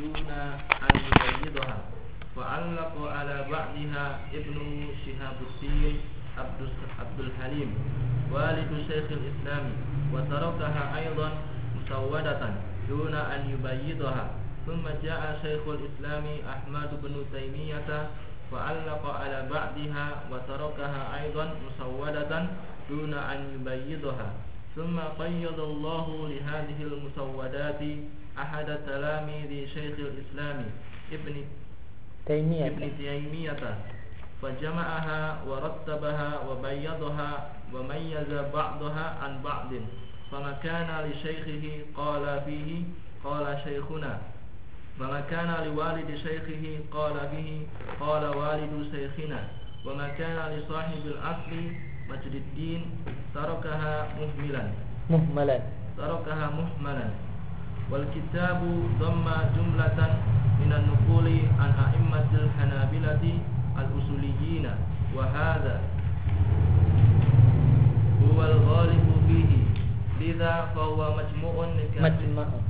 دون أن يبيضها وعلق على بعضها ابن شهاب الدين عبد الحليم والد شيخ الإسلام وتركها أيضا مسودة دون أن يبيضها ثم جاء شيخ الإسلام أحمد بن تيمية فعلق على بعضها وتركها أيضا مسودة دون أن يبيضها ثم قيض الله لهذه المسودات أحد تلاميذ شيخ الإسلام ابن تيمية. ابن تيمية فجمعها ورتبها وبيضها وميز بعضها عن بعض. فما كان لشيخه قال فيه قال شيخنا. وما كان لوالد شيخه قال به قال والد شيخنا. وما كان لصاحب الأصل مجد الدين تركها مهملا. مهملا. تركها مهملا. wal kitabu dhamma jumlatan minan nuquli an a'immatil hanabilati al-usuliyina. Wa hadha huwa al-ghalibu fihi. Lidha fahuwa majmu'un majmu'un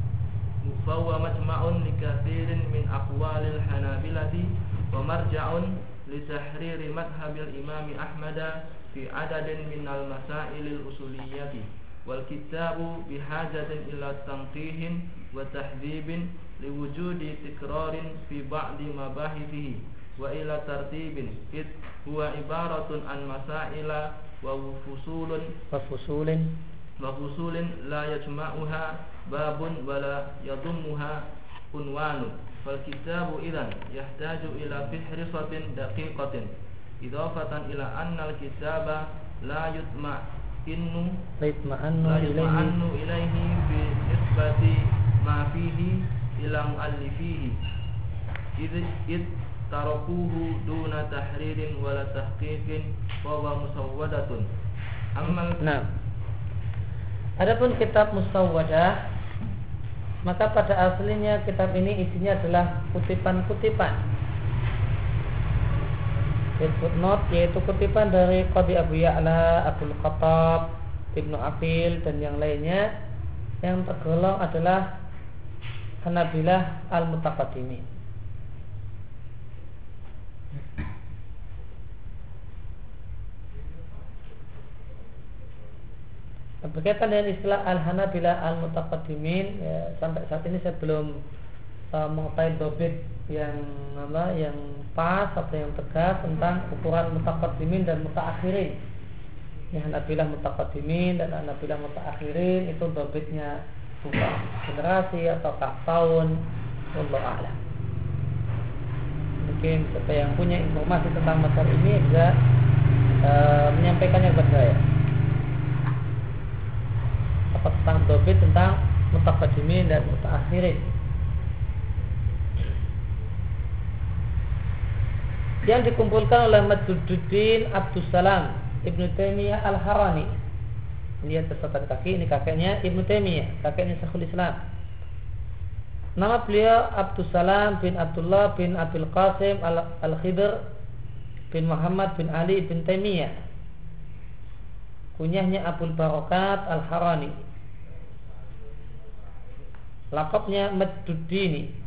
fahuwa majma'un likathirin min aqwalil hanabilati wa marja'un litahriri madhabil imami ahmada fi adadin minal masailil usuliyati wal kitabu bihajatin ila tanqihin wa tahdhibin liwujudi tikrarin fi ba'di mabahithihi wa ila tartibin. Id huwa ibaratun an masaila wa fusulun. Wa fusulin. Wa fusulin la yajma'uha babun wala yadummuha unwanu. Fal kitabu idan yahtaju ila fihrisatin daqiqatin. Idafatan ila anna al kitaba la yutma' innu laitma'annu ilaihi ilaihi bi isbati ma fihi ilam alifihi id id tarakuhu duna tahririn wala tahqiqin wa wa musawwadatun amma nah Adapun kitab Musawwadah maka pada aslinya kitab ini isinya adalah kutipan-kutipan footnote yaitu kutipan dari Qadi Abu Ya'la, Abdul Khattab, Ibnu Afil dan yang lainnya yang tergolong adalah Hanabilah Al-Mutaqaddimin. Berkaitan dengan istilah Al-Hanabilah Al-Mutaqaddimin ya, Sampai saat ini saya belum uh, mengetahui dobit yang apa yang pas atau yang tegas tentang ukuran mutaqaddimin dan mutaakhirin. Ya Hanabilah mutaqaddimin dan Hanabilah mutaakhirin itu dobitnya bukan generasi atau tahun Allah a'lam. Mungkin siapa yang punya informasi tentang masalah ini bisa uh, menyampaikannya kepada saya apa tentang dobit tentang mutaqaddimin dan mutaakhirin. Yang dikumpulkan oleh Madzuddin Abdus Salam Ibnu Taimiyah Al-Harani. Ini catatan kaki, ini kakeknya Ibnu Taimiyah, kakeknya Syekhul Islam. Nama beliau Abdus Salam bin Abdullah bin Abdul Qasim Al-Khidr bin Muhammad bin Ali bin Taimiyah. Kunyahnya Abdul Barokat Al-Harani. Lakopnya Madzuddini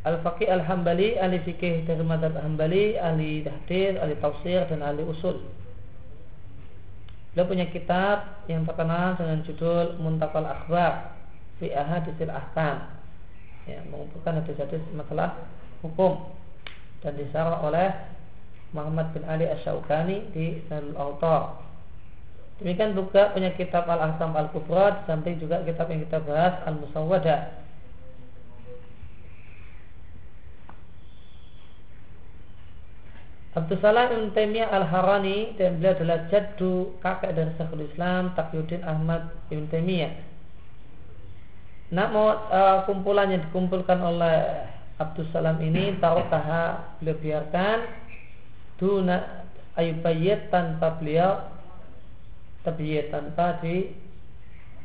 Al-Faqih Al-Hambali, ahli fikih dari madhab Hambali, ahli tahdir, ahli tafsir, dan ahli usul. Beliau punya kitab yang terkenal dengan judul Muntakal Akhbar fi Ahadisil Ahkam. Ya, mengumpulkan hadis-hadis masalah hukum dan disarah oleh Muhammad bin Ali Asy-Syaukani di Nalul Autar. Demikian juga punya kitab Al-Ahkam Al-Kubra, samping juga kitab yang kita bahas Al-Musawwadah Abdul Salam Ibn Taimiyah Al-Harani dan beliau adalah jaddu kakek dari Syekhul Islam Taqiyuddin Ahmad Ibn Taimiyah. Namun uh, kumpulan yang dikumpulkan oleh Abdul Salam ini tarukaha beliau biarkan duna ayubayyat tanpa beliau tabiyat tanpa di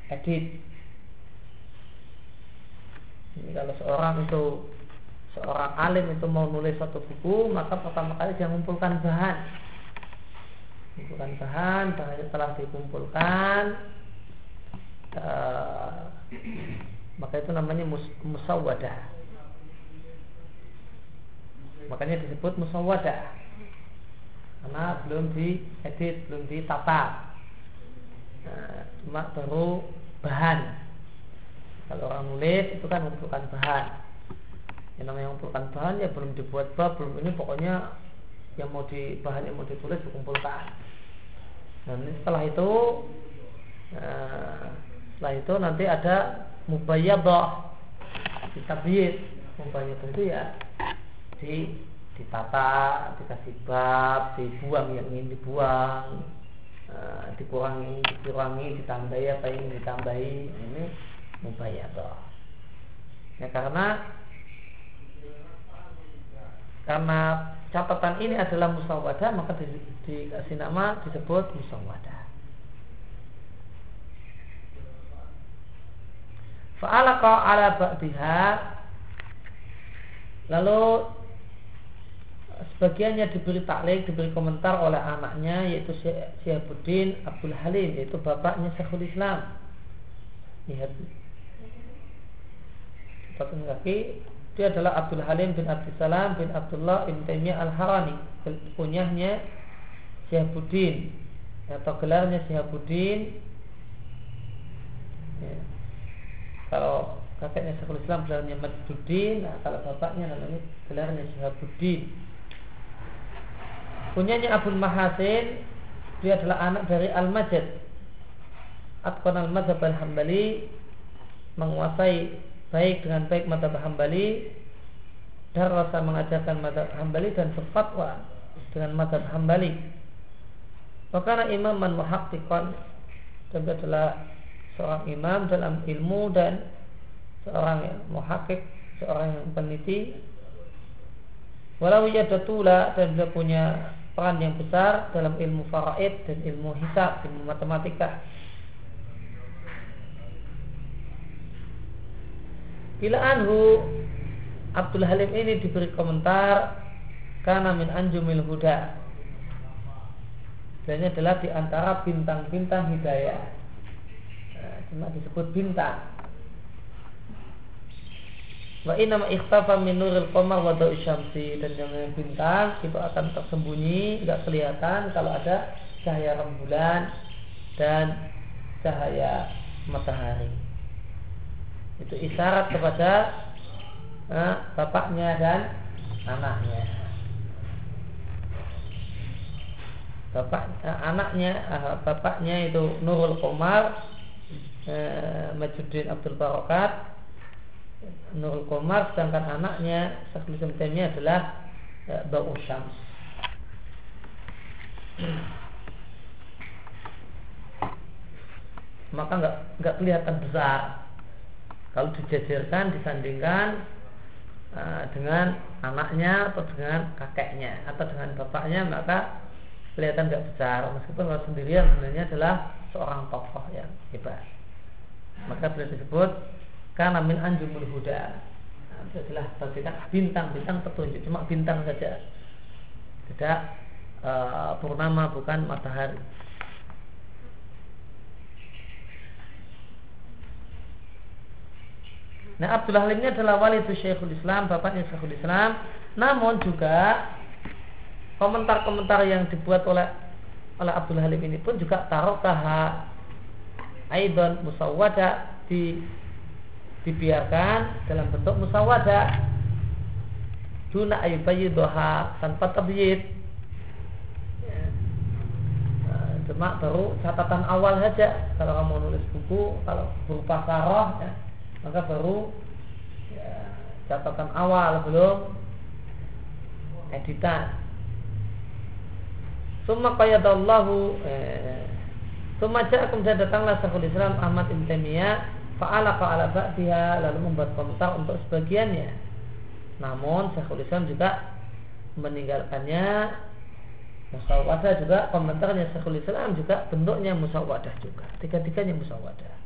edit. Ini kalau seorang itu seorang alim itu mau nulis satu buku maka pertama kali dia mengumpulkan bahan. Mengumpulkan bahan bahan telah dikumpulkan. Uh, maka itu namanya mus musawwadah. Makanya disebut musawwadah. Karena belum diedit belum ditata. Nah, cuma baru bahan. Kalau orang nulis itu kan mengumpulkan bahan yang namanya mengumpulkan bahan ya belum dibuat bab belum ini pokoknya yang mau di bahan yang mau ditulis dikumpulkan. Dan setelah itu nah, setelah itu nanti ada mubayyadah ditabyid mubayyadah itu ya di ditata dikasih bab dibuang yang ingin dibuang uh, dikurangi dikurangi ditambahi apa yang ditambahi. Ini mubayyadah ya karena karena catatan ini adalah musawadah maka di, dikasih nama disebut musawadah Fa'alaqa ala ba'diha. Lalu Sebagiannya diberi taklik, diberi komentar oleh anaknya Yaitu Syihabuddin Abdul Halim Yaitu bapaknya Syekhul Islam. Lihat Satu kaki Dia adalah Abdul Halim bin Abdul Salam bin Abdullah bin Taimiyah Al-Harani. Punyahnya Syihabuddin. Atau gelarnya Syihabuddin. Ya. Kalau kakeknya Syekhul Islam gelarnya Majduddin, nah kalau bapaknya namanya gelarnya Syihabuddin. Punyanya Abdul Mahasin, dia adalah anak dari Al-Majid. Atqan al-Mazhab al-Hambali menguasai baik dengan baik mata Hambali dan rasa mengajarkan mata Hambali dan berfatwa dengan mata Hambali. Karena imam man muhaqqiqan dan adalah seorang imam dalam ilmu dan seorang yang muhakik, seorang yang peneliti. Walau yadatula dan dia punya peran yang besar dalam ilmu faraid dan ilmu hisab, ilmu matematika. Bila anhu. Abdul Halim ini diberi komentar karena min anjumil huda. Ini adalah di antara bintang-bintang hidayah. Cuma disebut bintang. Wa inna ikhtafa min nuril qamar wa syamsi. Dan yang bintang itu akan tersembunyi tidak kelihatan kalau ada cahaya rembulan dan cahaya matahari itu isyarat kepada eh, bapaknya dan anaknya. Bapak eh, anaknya eh, bapaknya itu Nurul Qamar eh, Majuddin Abdul Barokat. Nurul Komar sedangkan anaknya Syekhul Islam adalah eh, Bau Syams. Maka nggak nggak kelihatan besar kalau dijajarkan disandingkan uh, dengan anaknya atau dengan kakeknya atau dengan bapaknya maka kelihatan nggak besar. Meskipun kalau sendirian sebenarnya adalah seorang tokoh yang hebat. Maka beliau disebut karena min anjumul huda. Nah, itu adalah bagikan bintang-bintang petunjuk cuma bintang saja. Tidak uh, purnama bukan matahari Nah Abdullah Halim ini adalah wali itu Syekhul Islam, bapaknya Syekhul Islam. Namun juga komentar-komentar yang dibuat oleh oleh Abdul Halim ini pun juga taruh tarokaha aidon musawwada di dibiarkan dalam bentuk musawwada duna doha tanpa tabyid ya. Nah, cuma baru catatan awal saja kalau kamu nulis buku kalau berupa saroh ya, maka baru ya, catatan awal belum editan. Summa qayadallahu eh, Semaja kemudian datanglah Syekhul Islam Ahmad Ibn Taimiyah Fa'ala fa'ala ba'diha Lalu membuat komentar untuk sebagiannya. Namun Syekhul Islam juga Meninggalkannya. Musawadah juga Komentarnya Syekhul Islam juga bentuknya musawadah juga Tiga-tiganya musawadah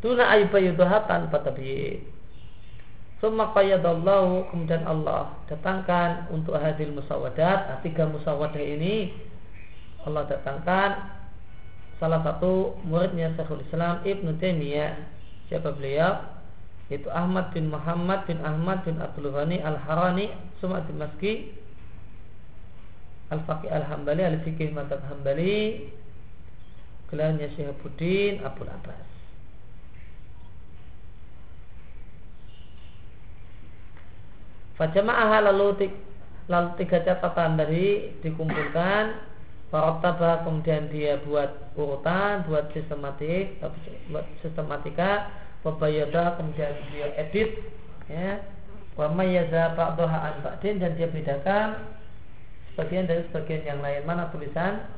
Tuna ayyubayuduha tanpa tabi'id Summa qayyadallahu Kemudian Allah datangkan Untuk hadil musawadat Tiga musawadah ini Allah datangkan. Salah satu muridnya Syekhul Islam Ibnu Taimiyah. Siapa beliau? Yaitu Ahmad bin Muhammad bin Ahmad bin Abdul Ghani Al-Harani Sumat Maski Al-Faqih Al-Hambali Al-Fiqih Madhab Hambali. Gelarnya Syihabuddin Abu Abbas Fajama'ah lalu, lalu tiga catatan dari dikumpulkan Farottaba kemudian dia buat urutan, buat sistematik, buat sistematika, Wabayoda kemudian dia edit, ya, Wamayaza ba'doha an ba'din dan dia bedakan sebagian dari sebagian yang lain mana tulisan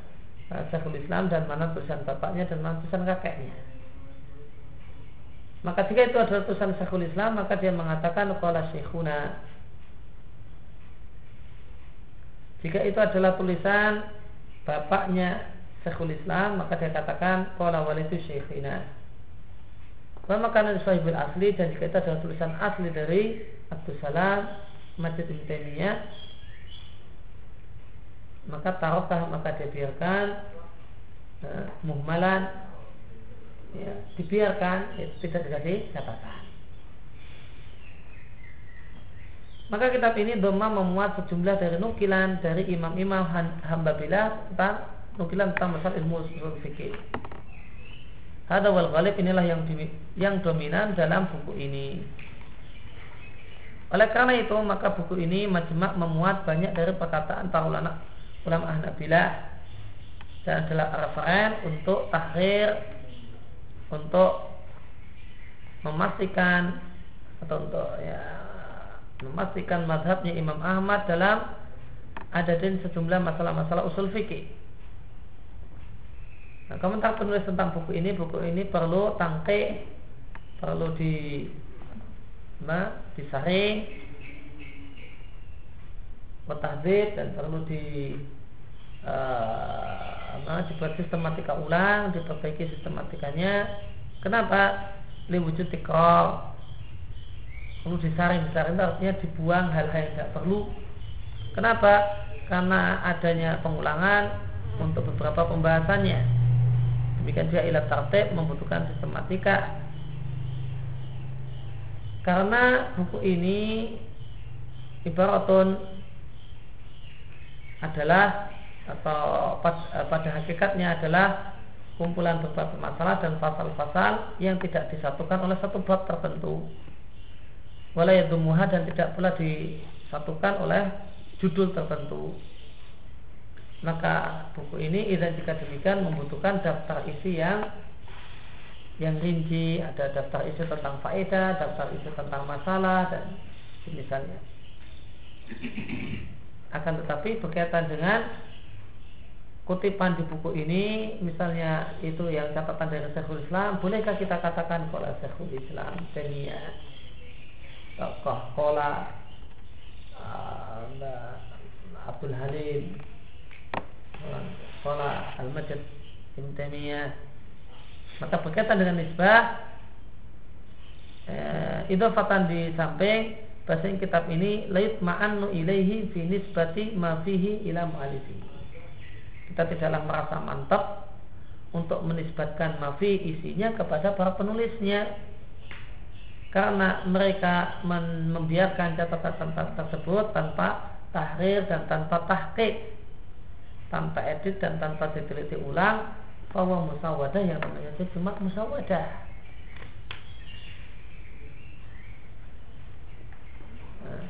uh, Syekhul Islam dan mana tulisan bapaknya dan mana tulisan kakeknya. Maka jika itu adalah tulisan Syekhul Islam maka dia mengatakan qala syekhuna. Jika itu adalah tulisan bapaknya Syekhul Islam maka dia katakan qala walidu syekhina. Wa makanan sahibul asli dan jika itu adalah tulisan asli dari Abdul Salam bin Taimiyah maka tarokah maka dia biarkan uh, muhmalan ya, dibiarkan ya, tidak dikasih catatan Maka kitab ini Doma memuat sejumlah dari nukilan dari imam-imam Hambabila tentang nukilan tentang masalah ilmu usul fikih. Hada wal ghalib inilah yang yang dominan dalam buku ini. Oleh karena itu maka buku ini majma' memuat banyak dari perkataan para ulama ulama Hanabilah dan adalah referen untuk tahrir untuk memastikan atau untuk ya memastikan madhabnya Imam Ahmad dalam ada dan sejumlah masalah-masalah usul fikih. Nah, komentar penulis tentang buku ini, buku ini perlu tangke, perlu di ma, disaring, mutahdid dan perlu di uh, dibuat sistematika ulang, diperbaiki sistematikanya. Kenapa? Liwujud tikor perlu disaring. Disaring itu artinya dibuang hal-hal yang tidak perlu. Kenapa? Karena adanya pengulangan untuk beberapa pembahasannya. Demikian juga ilat tertib membutuhkan sistematika. Karena buku ini ibaratun adalah atau pada hakikatnya adalah kumpulan beberapa masalah dan pasal-pasal yang tidak disatukan oleh satu bab tertentu walayadumuha dan tidak pula disatukan oleh judul tertentu. Maka buku ini idan jika demikian membutuhkan daftar isi yang yang rinci. Ada daftar isi tentang faedah daftar isi tentang masalah dan misalnya akan tetapi berkaitan dengan kutipan di buku ini misalnya itu yang catatan dari Syekhul Islam bolehkah kita katakan kalau Syekhul Islam? Dunia tokoh kola uh, Abdul Halim kola Al-Majid Ibn Taimiyah maka berkaitan dengan nisbah eh, idofatan di samping bahasa kitab ini lait ma'annu ilaihi fi nisbati ma fihi ila mu'alifi kita tidaklah merasa mantap untuk menisbatkan mafi isinya kepada para penulisnya karena mereka membiarkan catatan tersebut tanpa tahrir dan tanpa tahqiq tanpa edit dan tanpa diteliti ulang bahwa musawadah yang namanya itu cuma musawadah nah,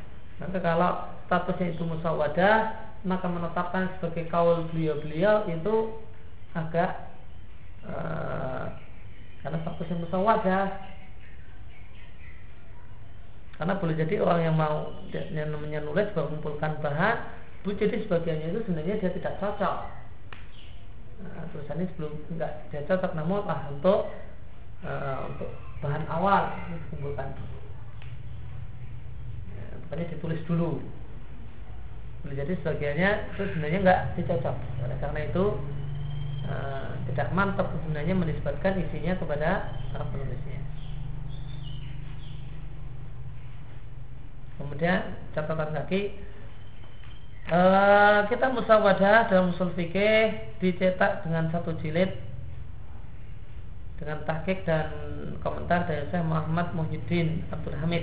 maka kalau statusnya itu musawadah maka menetapkan sebagai kaul beliau-beliau itu agak uh, karena statusnya musawadah karena boleh jadi orang yang mau yang namanya nulis mengumpulkan bahan, boleh jadi sebagiannya itu sebenarnya dia tidak cocok. Nah, tulisannya sebelum enggak dia cocok namun ah untuk uh, untuk bahan awal dikumpulkan dulu. Ya, bukannya ditulis dulu. Boleh jadi sebagiannya itu sebenarnya enggak dicocok. Oleh karena itu uh, tidak mantap sebenarnya menisbatkan isinya kepada para penulisnya. Kemudian catatan kaki e, kita musawadah dalam usul fikih dicetak dengan satu jilid dengan tahqiq dan komentar dari saya Muhammad Muhyiddin Abdul Hamid.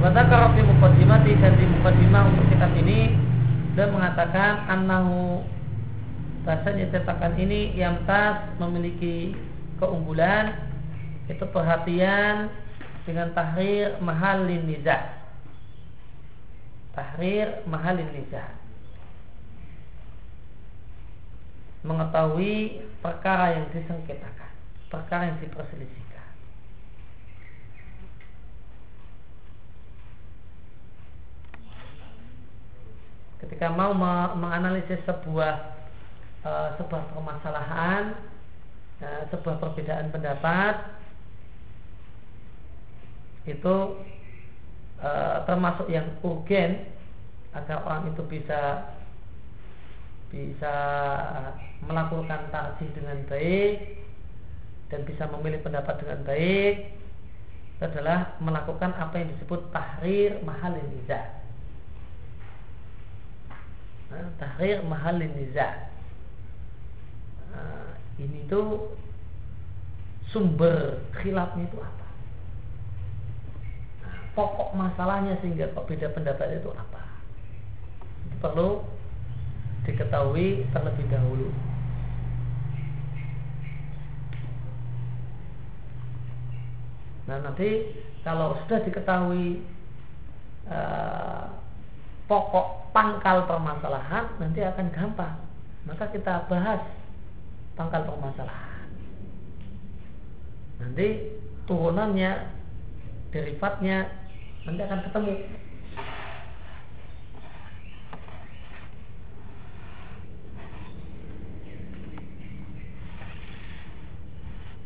Wadakara fi muqaddimati dan di muqaddimah untuk kitab ini dan mengatakan annahu bahasanya cetakan ini yang tas memiliki keunggulan itu perhatian dengan tahrir mahalin nizah tahrir mahalin nizah mengetahui perkara yang disengketakan, perkara yang diperselisihkan. Ketika mau menganalisis sebuah uh, sebuah permasalahan, uh, sebuah perbedaan pendapat, itu uh, termasuk yang urgen agar orang itu bisa bisa melakukan tarjih dengan baik dan bisa memilih pendapat dengan baik adalah melakukan apa yang disebut tahrir mahalin niza. Nah, tahrir mahalin niza. Ini tuh sumber khilafnya itu apa? Nah, pokok masalahnya sehingga kok beda pendapat itu apa? Itu perlu diketahui terlebih dahulu. Nah nanti kalau sudah diketahui uh, pokok pangkal permasalahan nanti akan gampang. Maka kita bahas pangkal permasalahan. Nanti turunannya, derivatnya nanti akan ketemu.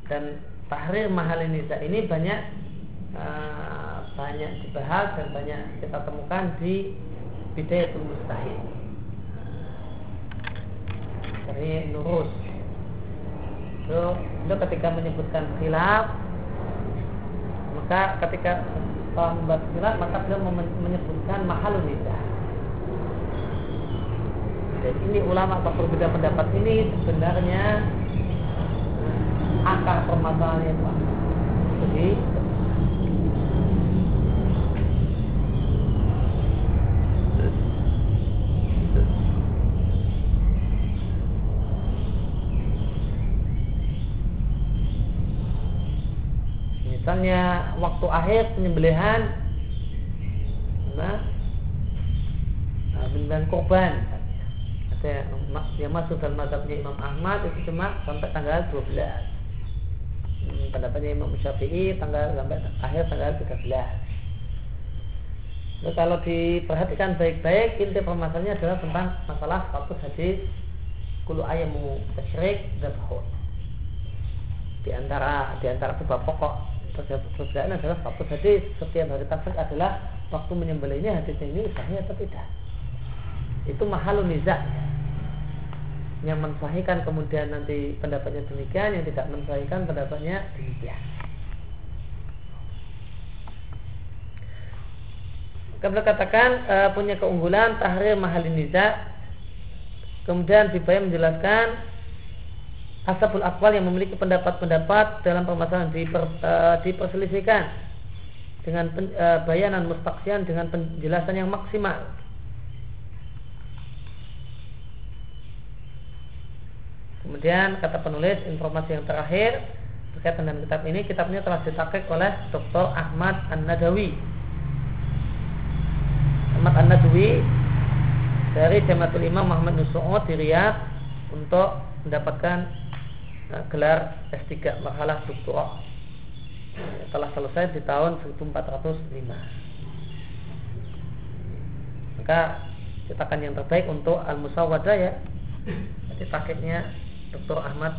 dan tahrir mahal nisa ini banyak uh, banyak dibahas dan banyak kita temukan di bidayatul mustahil dari Nurus itu, ketika menyebutkan khilaf maka ketika setelah membuat khilaf maka beliau menyebutkan mahal dan ini ulama berbeda pendapat ini sebenarnya akar permasalahannya itu Jadi Misalnya waktu akhir penyembelihan nah, penyembelihan korban ada yang masuk dalam mazhabnya Imam Ahmad itu cuma sampai tanggal 12 hmm, pendapatnya Imam Syafi'i tanggal sampai akhir tanggal 13 Lalu kalau diperhatikan baik-baik inti permasalahannya adalah tentang masalah status hadis kulu ayamu tasyrik dzabhun. Di antara di antara sebab pokok perbedaan adalah status hadis setiap hari tasyrik adalah waktu menyembelihnya. Hadisnya ini sahih atau tidak. Itu mahalun nizah. Yang mensahihkan kemudian nanti pendapatnya demikian yang tidak mensahihkan pendapatnya demikian. Kemudian katakan e, punya keunggulan tahrir mahalin niza kemudian Bibaya menjelaskan asabul akwal yang memiliki pendapat-pendapat dalam permasalahan diper, e, diperselisihkan dengan pen, e, bayanan mustaksian dengan penjelasan yang maksimal Kemudian kata penulis informasi yang terakhir berkaitan dengan kitab ini, kitabnya telah ditakik oleh Dr. Ahmad An-Nadawi. Ahmad An-Nadawi dari Jamatul Imam Muhammad Nusu'ud di Riyadh untuk mendapatkan uh, gelar S3 marhalah doktorah telah selesai di tahun 1405 maka cetakan yang terbaik untuk Al-Musawwadah ya jadi paketnya Dr. Ahmad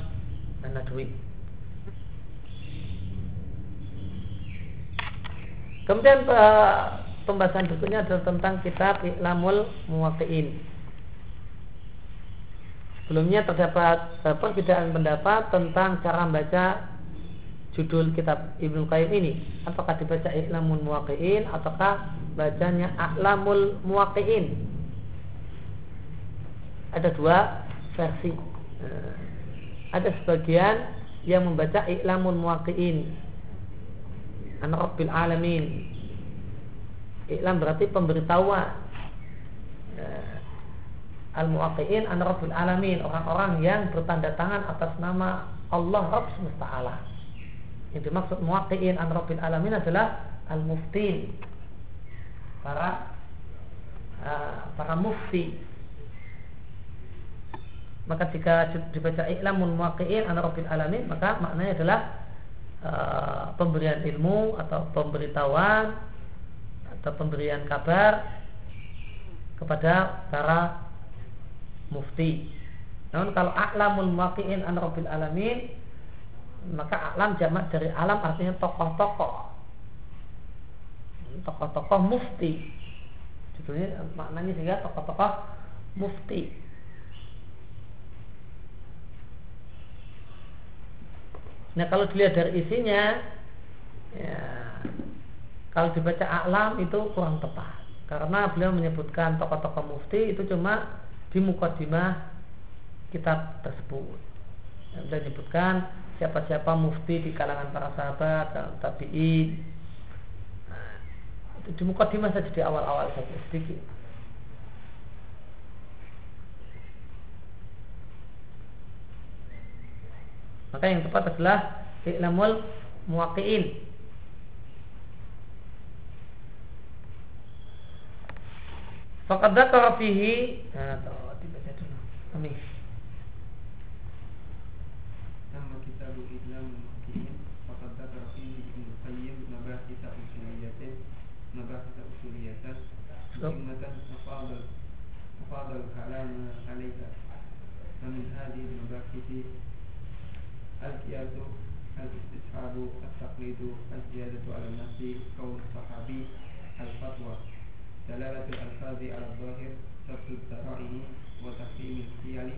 An-Nadwi. Kemudian uh, pembahasan berikutnya adalah tentang kitab Iklamul Muwaqi'in. Sebelumnya terdapat uh, perbedaan pendapat tentang cara membaca judul kitab Ibnu Qayyim ini. Apakah dibaca Iklamul Muwaqi'in ataukah bacanya Aklamul Muwaqi'in? ada dua versi. Nah, ada sebagian yang membaca I'lamun Muwaqi'in An Rabbil Alamin. I'lam berarti pemberitahuan. Nah, Al-Muwaqi'in An Rabbil Alamin, orang-orang yang bertanda tangan atas nama Allah Rabb semesta alam. Yang dimaksud Muwaqi'in An Rabbil Alamin adalah Al-Muftin. Para uh, para mufti maka jika dibaca i'lamun muwaqqi'in an rabbil alamin maka maknanya adalah uh, pemberian ilmu atau pemberitahuan atau pemberian kabar kepada para mufti. Namun kalau a'lamul muwaqqi'in an rabbil alamin maka alam jamak dari alam artinya tokoh-tokoh. Tokoh-tokoh mufti. Judulnya maknanya sehingga tokoh-tokoh mufti. Nah kalau dilihat dari isinya, ya, kalau dibaca alam itu kurang tepat. Karena beliau menyebutkan tokoh-tokoh mufti itu cuma di mukadimah kitab tersebut. Yang beliau menyebutkan siapa-siapa mufti di kalangan para sahabat, tabi'in. Nah, di mukadimah saja di awal-awal saja sedikit. Maka yang tepat adalah i'lamul muwaqi'in. فقد ذكر فيه ماشي أما كتاب فقد ذكر فيه ابن القيم مباحث أصولية مباحث أصولية أه. عليها فمن هذه المباحث التقليد الزيادة على النفس كون الصحابي الفتوى. دلالة الألفاظ على الظاهر سبب الذرائع وتحريم الحيل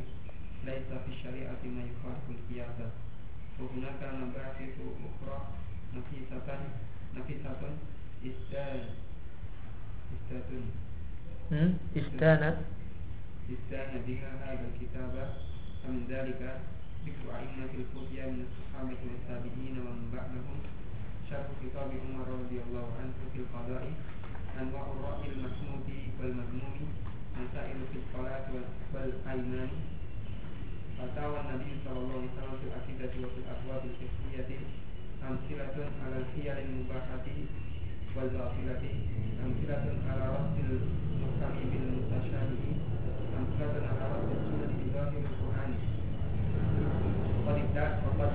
ليس في الشريعة ما يخالف القياس وهناك مباحث أخرى نفيسة نفيسة. استان استان استان استان بها هذا الكتاب. فمن ذلك ذكر أئمة الفتيا من الصحابة والتابعين ومن بعدهم. شرح خطاب عمر رضي الله عنه في القضاء. أنواع الرأي المحمود والمذموم مسائل في الصلاة والأيمان فتاوى النبي صلى الله عليه وسلم في العقيدة وفي الأبواب الفقهية أمثلة على الحيل المباحة والباطلة أمثلة على رد المحكم بالمتشابه أمثلة على رد السنة بظاهر القرآن وقد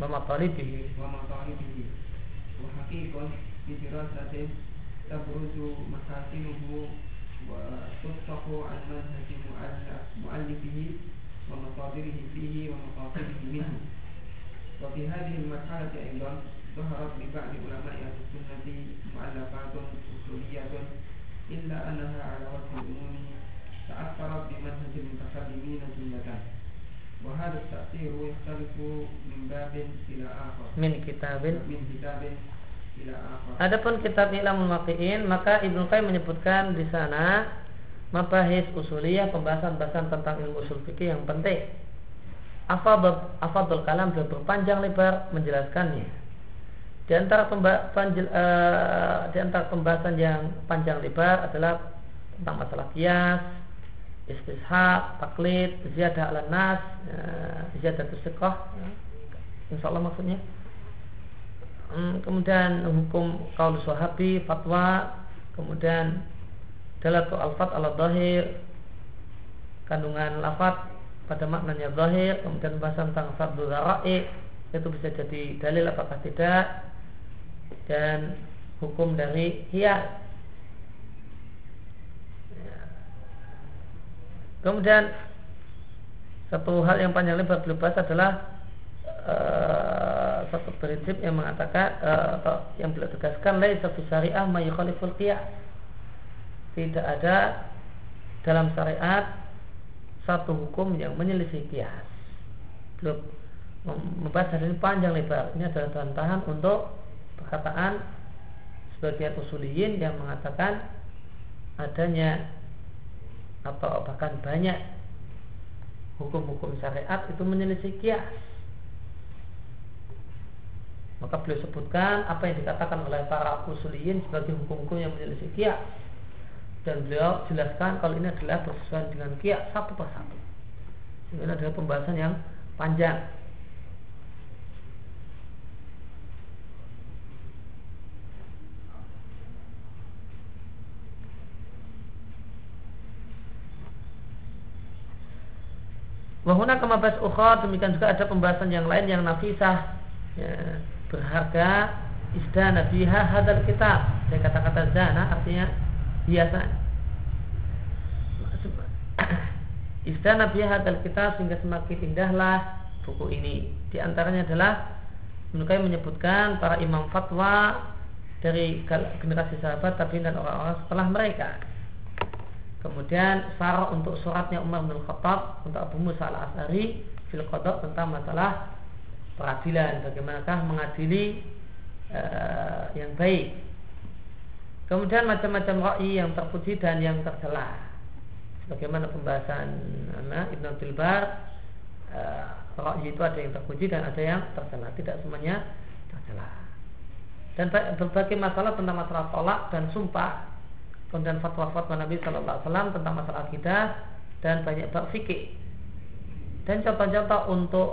ومطالبه. ومطالبه. وحقيق بدراسة تبرز محاسنه وتفتح عن منهج مؤلفه ومصادره فيه ومقاصده منه. وفي هذه المرحلة أيضا ظهرت لبعض علماء أهل السنة مؤلفات أصولية إلا أنها على وجه العموم تأثرت بمنهج المتكلمين جملة وهذا التأثير يختلف من باب إلى آخر من كتاب من كتاب إلى آخر Adapun kitab Ilmu Maqiin maka Ibnu Qayyim menyebutkan di sana mabahis usuliyah pembahasan-pembahasan tentang ilmu usul fikih yang penting afadul kalam beliau berpanjang lebar menjelaskannya. Di antara, pemba, panjel, uh, di antara pembahasan yang panjang lebar adalah tentang masalah kias, istishab, taklid, ziyadah ala nas, uh, ziyadah uh, insya Allah maksudnya. Um, kemudian hukum kaul sahabi, fatwa, kemudian dalatu al-fat ala dahir, kandungan lafat pada maknanya zahir kemudian pembahasan tentang sabdu ra'i itu bisa jadi dalil apakah tidak. Dan hukum dari hias kemudian satu hal yang panjang lebar bahas adalah uh, satu prinsip yang mengatakan uh, atau yang beliau tegaskan laisa fi syariah ma yukhaliful qiyas tidak ada dalam syariat satu hukum yang menyelisih kias belum membahas hari ini panjang lebar. Ini adalah bantahan untuk perkataan sebagian usuliyin yang mengatakan adanya atau bahkan banyak hukum-hukum syariat itu menyelisih kias. Maka beliau sebutkan apa yang dikatakan oleh para usuliyin sebagai hukum-hukum yang menyelisih kias. Dan beliau jelaskan kalau ini adalah bersesuaian dengan kias satu persatu. Ini adalah pembahasan yang panjang. Wahuna kemabas ukhra demikian juga ada pembahasan yang lain yang nafisah ya, berharga isdana biha hadal kitab. Saya kata-kata zana artinya biasa. Isdana biha hadal kitab sehingga semakin indahlah buku ini. Di antaranya adalah mereka menyebutkan para imam fatwa dari generasi sahabat tapi dan orang-orang setelah mereka Kemudian sarah untuk suratnya Umar bin Khattab untuk Abu Musa al Asari fil tentang masalah peradilan, bagaimanakah mengadili uh, yang baik. Kemudian macam-macam ra'i yang terpuji dan yang tercela. Bagaimana pembahasan anak Ibn Abdul Bar uh, ra'i itu ada yang terpuji dan ada yang tercela. Tidak semuanya tercela. Dan berbagai masalah tentang masalah tolak dan sumpah kemudian fatwa-fatwa Nabi Shallallahu Alaihi Wasallam tentang masalah akidah dan banyak bab fikih dan contoh-contoh untuk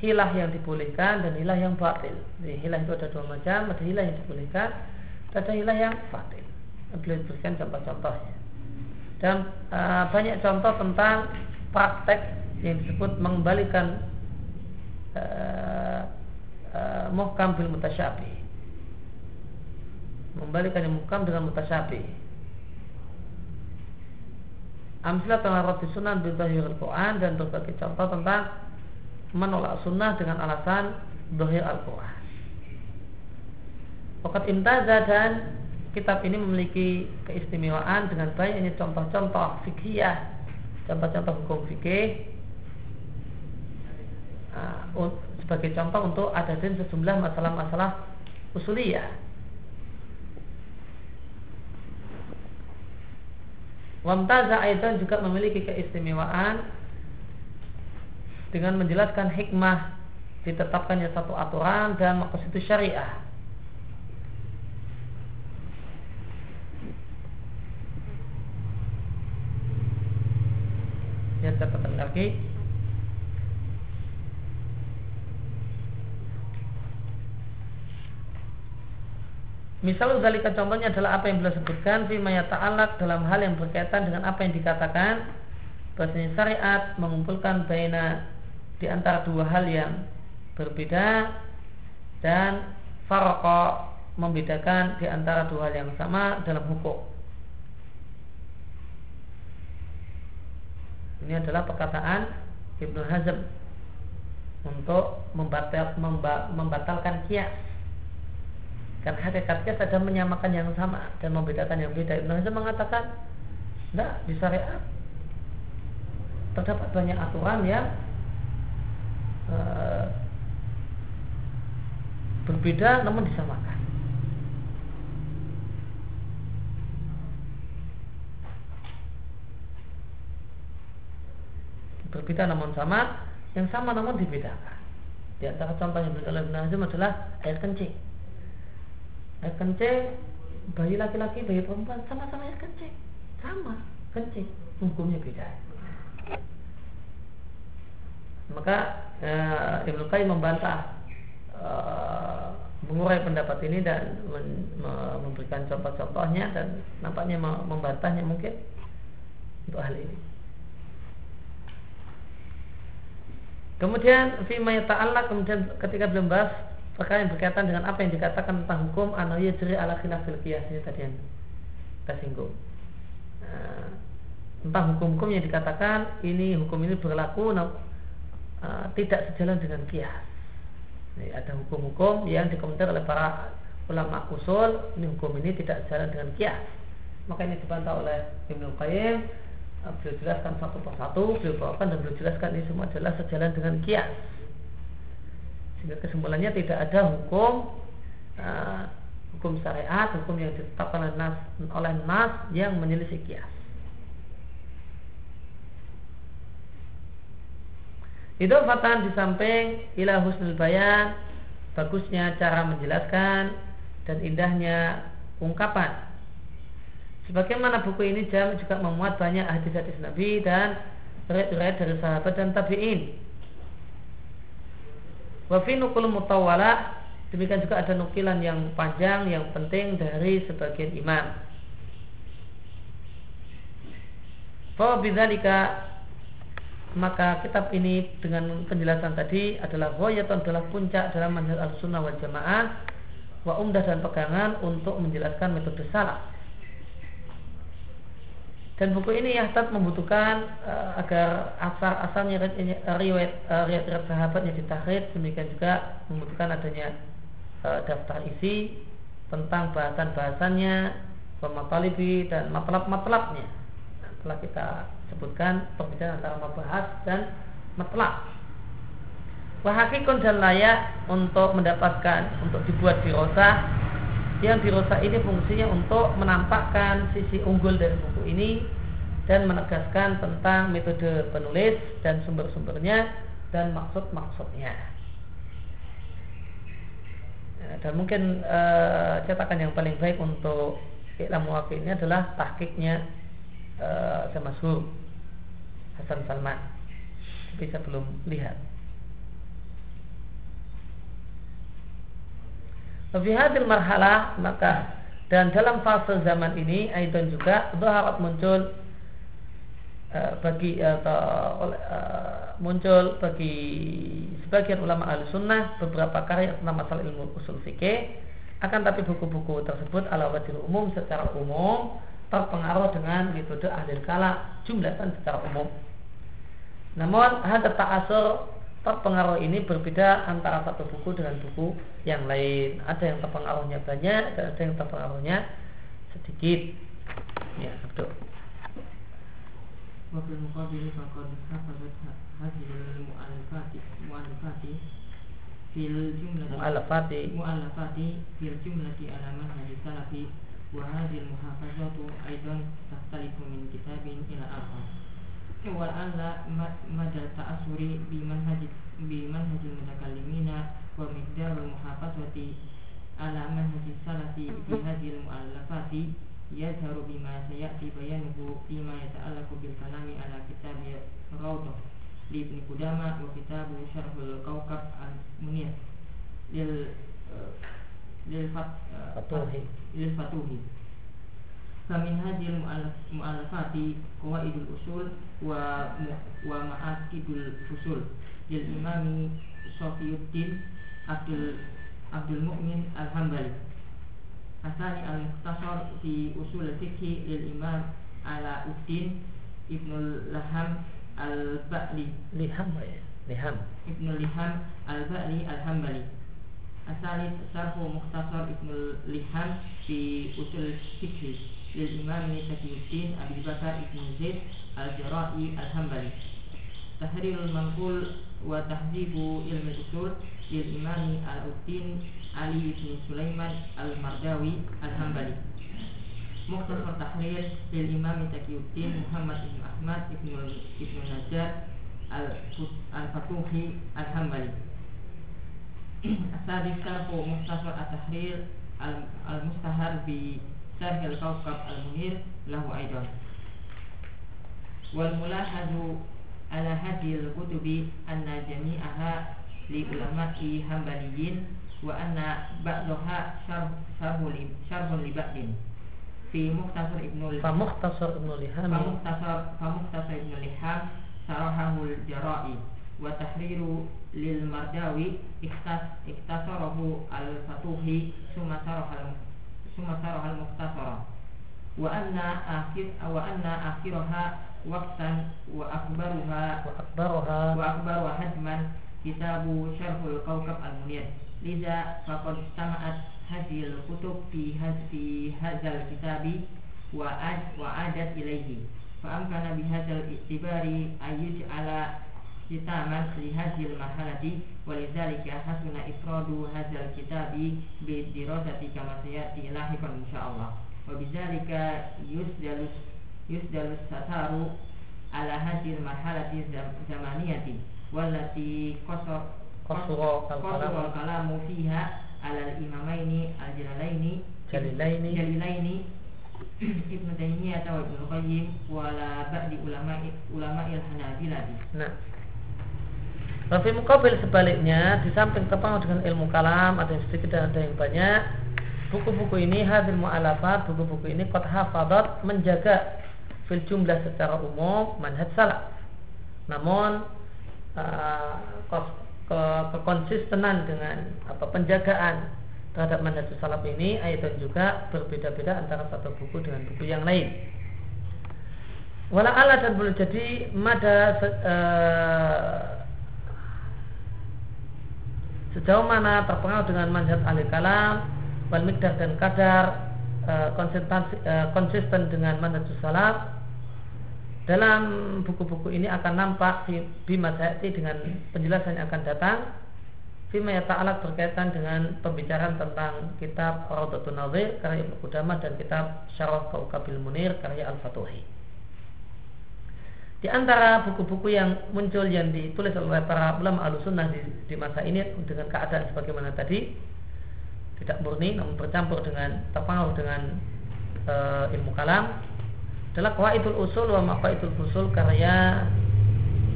hilah yang dibolehkan dan hilah yang batil. Jadi hilah itu ada dua macam, ada hilah yang dibolehkan, ada hilah yang batil. Beliau berikan contoh-contohnya. Dan uh, banyak contoh tentang praktek yang disebut mengembalikan uh, uh, muhkam bil mutasyabih. Membalikan yang dengan mutasyabih Amsilah tentang roti sunnah bin Al-Quran dan berbagai contoh tentang menolak sunnah dengan alasan dohir Al-Quran. Wakat imtaza dan kitab ini memiliki keistimewaan dengan banyaknya contoh-contoh fikih, contoh-contoh hukum fikih uh, sebagai contoh untuk adadin sejumlah masalah-masalah usuliyah Wamtaza Aidan juga memiliki keistimewaan dengan menjelaskan hikmah ditetapkannya satu aturan dan maksud itu syariah. Ya catatan kaki Misal dari contohnya adalah apa yang beliau sebutkan fi ta'alak dalam hal yang berkaitan dengan apa yang dikatakan bahasanya syariat mengumpulkan baina di antara dua hal yang berbeda dan farqa membedakan di antara dua hal yang sama dalam hukum. Ini adalah perkataan Ibnu Hazm untuk membatal, membatalkan kias kan hakikatnya saja menyamakan yang sama dan membedakan yang beda. Ibn Hazm mengatakan, tidak di syariat terdapat banyak aturan yang uh, berbeda namun disamakan. Berbeda namun sama, yang sama namun dibedakan. Di antara contoh yang diberikan oleh Ibn Hazm adalah air kencing air kencing bayi laki-laki bayi perempuan sama-sama air kencing sama kencing hukumnya beda. Maka e, Ibnu Qayyim membantah e, mengurai pendapat ini dan men, me, memberikan contoh-contohnya dan nampaknya membantahnya mungkin untuk hal ini. Kemudian fima ta'ala kemudian ketika belum bahas perkara yang berkaitan dengan apa yang dikatakan tentang hukum anaya jeri ala khilafil qiyas ini tadi yang kita singgung. Nah, tentang hukum-hukum yang dikatakan ini hukum ini berlaku uh, tidak sejalan dengan kias. Ini ada hukum-hukum yang dikomentar oleh para ulama usul ini hukum ini tidak sejalan dengan kias. Maka ini dibantah oleh Ibnu Qayyim uh, beliau jelaskan satu persatu beliau bawakan dan beliau jelaskan ini semua adalah sejalan dengan kias. Sehingga kesimpulannya tidak ada hukum uh, hukum syariat, hukum yang ditetapkan oleh nas, oleh nas yang menyelisih kias. Itu fatan di samping ilah husnul bayan bagusnya cara menjelaskan dan indahnya ungkapan. Sebagaimana buku ini jam juga memuat banyak hadis-hadis Nabi dan riwayat dari sahabat dan tabi'in. Wa fi nukul mutawala demikian juga ada nukilan yang panjang yang penting dari sebagian imam. Fa bidzalika maka kitab ini dengan penjelasan tadi adalah ghayatun adalah puncak dalam manhaj al-sunnah wal jamaah wa umdah dan pegangan untuk menjelaskan metode salaf. Dan buku ini ya tetap membutuhkan uh, agar asal-asalnya riwayat uh, riwayat sahabat yang ditahrid demikian juga membutuhkan adanya uh, daftar isi tentang bahasan-bahasannya, pematalibi dan matlab-matlabnya. Nah, telah kita sebutkan perbedaan antara membahas dan matlab. Wahakikun dan layak untuk mendapatkan untuk dibuat dirosa yang dirosa ini fungsinya untuk menampakkan sisi unggul dari buku ini dan menegaskan tentang metode penulis dan sumber-sumbernya dan maksud-maksudnya. Ya, dan mungkin e, cetakan yang paling baik untuk ilmu ini adalah tahkiknya e, sama Hasan Salman saya belum lihat Lebih hadir marhalah maka dan dalam fase zaman ini Aidon juga berharap muncul uh, bagi atau uh, muncul bagi sebagian ulama ahli sunnah beberapa karya tentang masalah ilmu usul fikih akan tapi buku-buku tersebut ala wajib umum secara umum terpengaruh dengan metode ahli kala jumlahkan secara umum. Namun hadat ta'asur terpengaruh ini berbeda antara satu buku dengan buku yang lain. Ada yang terpengaruhnya banyak dan ada yang terpengaruhnya sedikit. Ya, betul. Faqad hafazat hadhil mu'allafati mu'allafati fil jumlati mu'allafati mu'allafati fil jumlati alaman salafi wa hadhil muhafazatu tahtalifu min kitabin ila akhar ولعل مدى التأثر بمنهج بمنهج المتكلمين ومقدار المحافظة على منهج السلف في هذه المؤلفات يظهر بما سيأتي بيانه فيما يتعلق بالكلام على كتاب روضة لابن قدامة وكتاب شرح الكوكب المنير لل للفتوح للفتوح فمن هذه المؤلفات قواعد الأصول ومعاقد الفصول. للإمام صفي الدين عبد عبد المؤمن الحنبلي الثاني المختصر في أصول الفقه للإمام علاء الدين ابن اللحم البألي. لحم لحم ابن اللحم البألي الحنبلي الثالث شرح مختصر ابن اللحم في أصول الفقه. lil Imam Syafiuddin Abi Ibn Zaid Al-Jarai Al-Hambali Tahrirul Manqul wa Tahzibu Ilmi Usul lil Imam Al-Uddin Al-Mardawi Al-Hambali Mukhtasar Tahrir Muhammad bin Ahmad Ibn, Najjar Al-Fatuhi Al-Hambali Al-Mustahar bi بشرح الكوكب المنير له أيضا والملاحظ على هذه الكتب أن جميعها لعلماء حنبليين وأن بعضها شرح شرح لبعض في مختصر ابن فمختصر ابن لحام فمختصر فمختصر ابن لحام شرحه الجرائي وتحرير للمرداوي اختصره الفتوحي ثم شرح summa sarah al muktasara wa anna akhir wa anna akhiraha waqtan wa akbaruha wa akbaruha wa akbaru hajman kitabu syarhul kawkab al munir liza faqad sama'at hadhil kutub fi hadhi hadzal kitabi wa ad wa adat ilaihi fa amkana bi hadzal istibari ayyuj'ala ختاما لهذه المرحلة ولذلك حسن إفراد هذا الكتاب بالدراسة كما سيأتي لاحقا إن شاء الله وبذلك يسدل يسدل الستار على هذه المرحلة الزمانية والتي قصر قصر قصر الكلام فيها على الإمامين الجلالين جليلين جليلين ابن تيمية وابن القيم ولا بعد علماء علماء الحنابلة. Nah, Rafi mukabil sebaliknya di samping terpengaruh dengan ilmu kalam ada yang sedikit dan ada yang banyak buku-buku ini hadir mu'alafat buku-buku ini kot hafadat menjaga fil jumlah secara umum manhaj salaf. Namun ke kekonsistenan dengan apa penjagaan terhadap manhaj salaf ini ayat juga berbeda-beda antara satu buku dengan buku yang lain. Wala ala dan boleh jadi mada uh, sejauh mana terpengaruh dengan manhaj ahli kalam wal mikdar dan kadar uh, konsisten dengan manhaj salaf dalam buku-buku ini akan nampak bima dengan penjelasan yang akan datang Fima ta'ala berkaitan dengan pembicaraan tentang kitab Raudatun Nazir karya Ibnu Qudamah dan kitab Syarah Kaukabil Munir karya Al-Fatuhi. Di antara buku-buku yang muncul yang ditulis oleh para ulama al-sunnah di, di masa ini dengan keadaan sebagaimana tadi tidak murni namun bercampur dengan terpengaruh dengan e, ilmu kalam adalah Qawaidul Usul wa Maqaidul Usul karya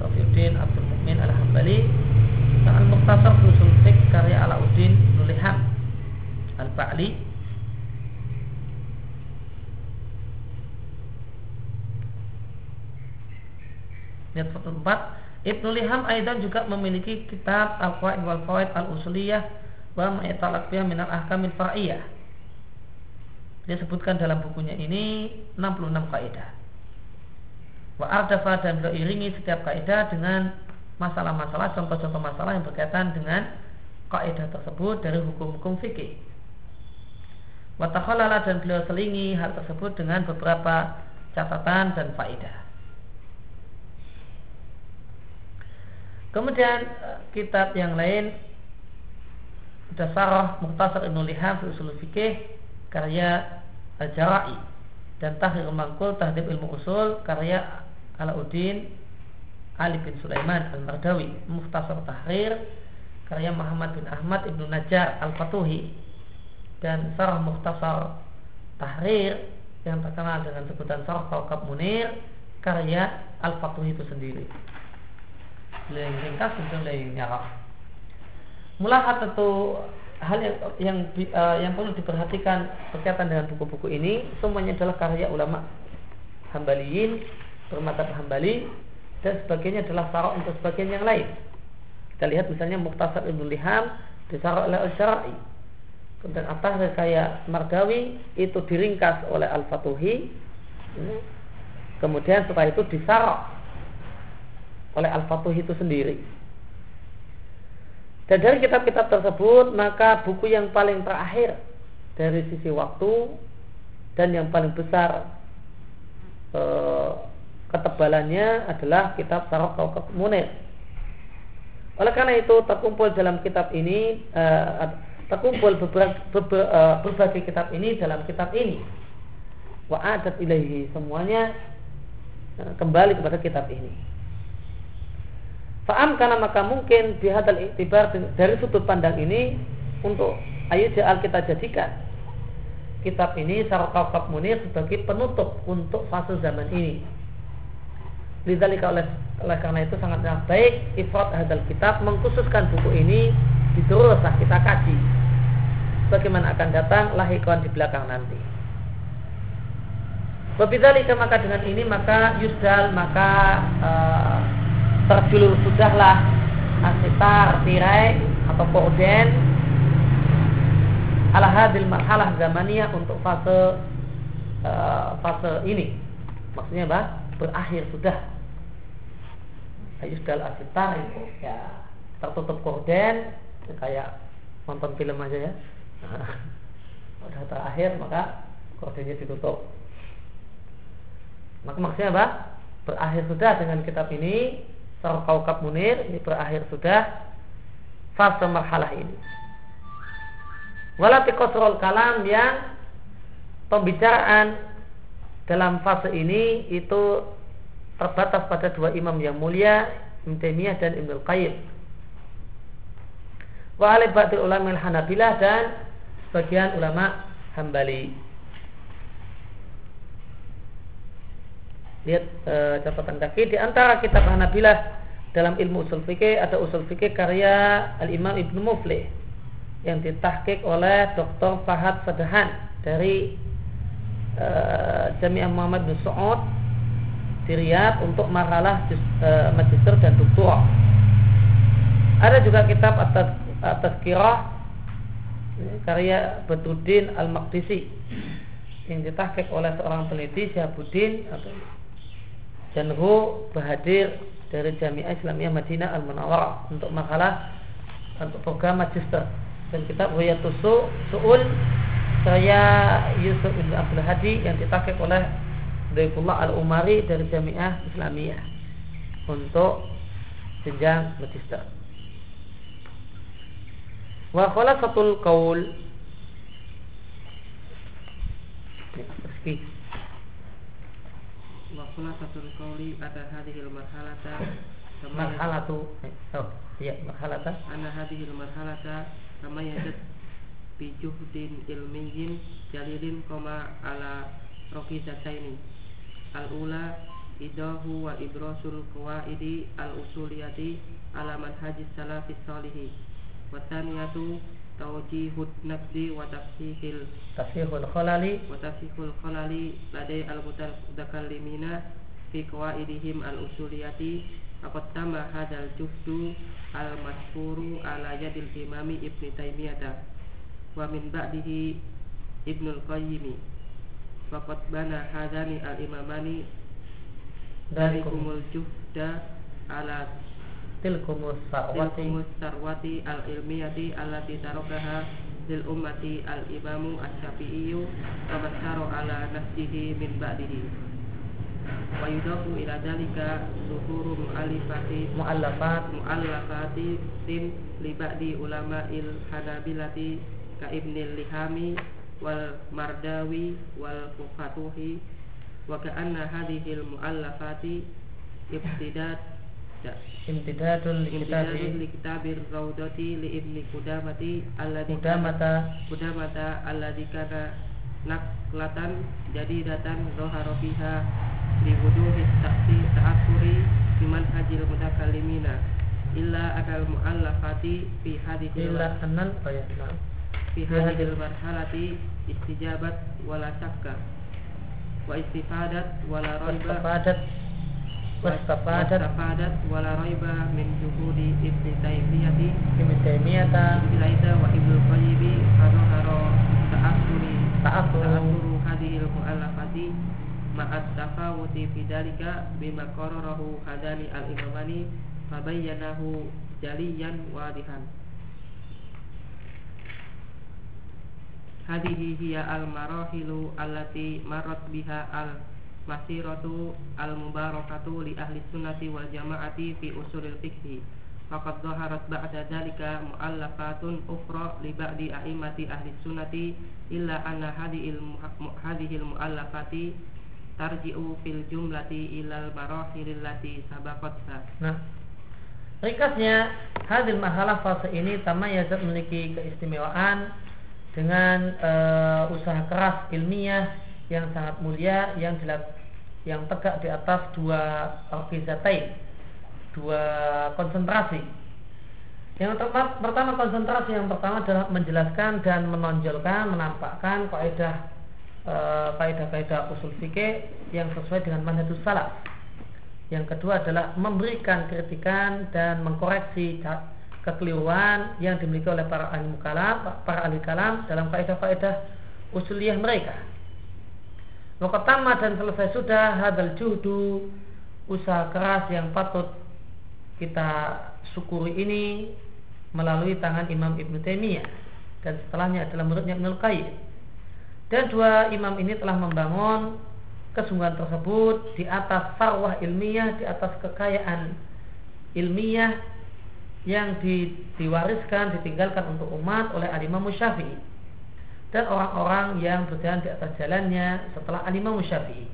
Rafiuddin Abdul Mukmin Al-Hambali dan Al-Muqtasar Usul Fiqh karya Alauddin Nuliham Al-Ba'li Ayat 44 Ibnu Liham Aidan juga memiliki kitab Al-Qawaid wal Fawaid Al-Usuliyah wa Ma'italak biha minal ahkamil far'iyah. Dia sebutkan dalam bukunya ini 66 kaidah. Wa ardafa dan beliau iringi setiap kaidah dengan masalah-masalah contoh-contoh masalah yang berkaitan dengan kaidah tersebut dari hukum-hukum fikih. Wa dan beliau selingi hal tersebut dengan beberapa catatan dan faedah. Kemudian eh, kitab yang lain Dasarah Muhtasar Ibnu Liham Usul Fikih karya Al-Jara'i dan Tahrir Mangkul Tahdib Ilmu Usul karya Alauddin Ali bin Sulaiman Al-Mardawi Muhtasar Tahrir karya Muhammad bin Ahmad Ibnu Najjar Al-Fatuhi dan Sarah Muhtasar Tahrir yang terkenal dengan sebutan Sarah Kaukab Munir karya Al-Fatuhi itu sendiri yang ringkas dan beliau yang nyarap. Mulahat itu hal yang yang uh, yang perlu diperhatikan berkaitan dengan buku-buku ini semuanya adalah karya ulama hambaliin bermata hambali dan sebagainya adalah sarok untuk sebagian yang lain. Kita lihat misalnya Muktasar Ibnu Liham disarok oleh Al-Syara'i. Kemudian atas kayak Mardawi itu diringkas oleh Al-Fatuhi. Kemudian setelah itu disarok oleh Al-Fatuh itu sendiri. Dan dari kitab-kitab tersebut maka buku yang paling terakhir dari sisi waktu dan yang paling besar e, ketebalannya adalah kitab Sarok Kaukab Munir. Oleh karena itu terkumpul dalam kitab ini e, terkumpul beberapa, beberapa, e, berbagai kitab ini dalam kitab ini. Wa adat ilahi semuanya kembali kepada kitab ini. Fa'am karena maka mungkin bihadal iktibar dari sudut pandang ini untuk ayo ja'al kita jadikan kitab ini Sarokakab Munir sebagai penutup untuk fase zaman ini. Lidzalika oleh, oleh karena itu sangat baik ifrat hadal kitab mengkhususkan buku ini diteruslah kita kaji bagaimana akan datang lahikon di belakang nanti. Wabidzalika maka dengan ini maka yusdal maka uh, terjulur sudahlah asitar tirai atau korden ala hadil marhalah zamaniyah untuk fase uh, fase ini. Maksudnya apa? Berakhir sudah. Ayo sudah asitar itu ya tertutup korden kayak nonton film aja ya. Udah terakhir maka kordennya ditutup. Maka maksudnya apa? Berakhir sudah dengan kitab ini Kaukab Munir ini berakhir sudah fase marhalah ini. Walati kosrol kalam yang pembicaraan dalam fase ini itu terbatas pada dua imam yang mulia Ibn Taimiyah dan Ibn Qayyim. Wa alibatil ulama Hanabilah dan sebagian ulama Hambali. Lihat e, catatan kaki di antara kitab Hanabilah dalam ilmu usul fikih ada usul fikih karya Al Imam Ibnu Muflih yang ditahkik oleh Dr. Fahad Fadahan dari uh, Jami'ah Muhammad bin Saud di Riyadh untuk makalah uh, magister dan doktor. Ada juga kitab atas atas kirah karya Badruddin Al-Maqdisi yang ditahkik oleh seorang peneliti Syahabuddin Janhu Bahadir dari Jami'ah Islamiyah Madinah Al Munawwarah untuk makalah untuk program magister dan kitab Wayatul Su'ul saya Yusuf bin Abdul Hadi yang dipakai oleh Daifullah Al Umari dari Jami'ah Islamiyah untuk jenjang magister. Wa khulasatul qaul wa khulasatul qawli ada hadhil marhalata. Marhalatu oh iya marhalata. Ana hadhil marhalata kama yajid bi juhdin ilmiyin jalilin koma ala rokizataini al ula idahu wa ibrasul qawaidi al usuliyati ala manhajis salafis salihi. Wa thaniyatu tawjihud nafsi wa tafsihil tafsihul khalali. wa tafsihul khalali ladai al mutakallimina fi qawaidihim al usuliyati faqad tama hadal juhdu al mashhuru ala yadil imami ibni taimiyah wa min ba'dihi ibnul qayyim faqad bana hadani al imamani dari kumul juhda ala tilkumus sarwati. Tilkumus sarwati al ilmiyati allati tarakaha lil ummati al imamu asy-syafi'iyyu tabassara ala nafsihi min ba'dihi. Wa yudafu ila dalika zuhuru mu'allifati mu'allafat. mu'allafati tin li ba'di ulama'il hanabilati ka ibnil lihami wal mardawi wal fatuhi wa ka'anna hadhihi al mu'allafati ibtidat imtidadul Imtidadun kitabi li kitabir raudati li ibni kudamati alladhi mudamata kudamata alladhi kana naklatan jadi datang zoharo fiha li wuduhi ta'si ta'akuri biman hajil mutakallimina illa akal mu'allafati fi hadithil illa anan oh ya nah. fi hadithil marhalati istijabat wala syakka wa istifadat wala raiba wastafadat wastafadat wastafadat wala raiba min juhudi ibni taymiyati. Ibnu Taimiyata Bilaida wa ibnu qayyibi Hadoharo ta'asuri ta'assuru Ta'asuru hadihil mu'allafati Ma'at tafawuti bidalika Bima hadani al-imamani Fabayyanahu jaliyan wadihan. Hadihi al-marahilu Allati marat al masiratu al-mubarakatu li ahli sunnati wal jama'ati fi usulil fiqhi. Faqad dhaharat ba'da dalika mu'allafatun ukhra li ba'di a'immati ahli sunnati illa anna hadhil hadhil mu'allafati tarji'u fil jumlati ilal marahilil lati sabaqatha Nah, ringkasnya hadil mahalah fase ini tamayazat memiliki keistimewaan dengan eh, usaha keras ilmiah yang sangat mulia yang dilak- yang tegak di atas dua orkizatain, dua konsentrasi. Yang pertama, konsentrasi yang pertama adalah menjelaskan dan menonjolkan, menampakkan kaidah eh, kaidah-kaidah usul fikih yang sesuai dengan manhajus salaf Yang kedua adalah memberikan kritikan dan mengkoreksi kekeliruan yang dimiliki oleh para ahli kalam, para ahli kalam dalam kaidah-kaidah usuliyah mereka. Wakatama dan selesai sudah hadal juhdu usaha keras yang patut kita syukuri ini melalui tangan Imam Ibn Taimiyah dan setelahnya adalah muridnya Ibnu Qayyim. Dan dua imam ini telah membangun kesungguhan tersebut di atas sarwah ilmiah, di atas kekayaan ilmiah yang di, diwariskan, ditinggalkan untuk umat oleh Alimah Musyafi'i dan orang-orang yang berjalan di atas jalannya setelah Alimah Musyafi'i.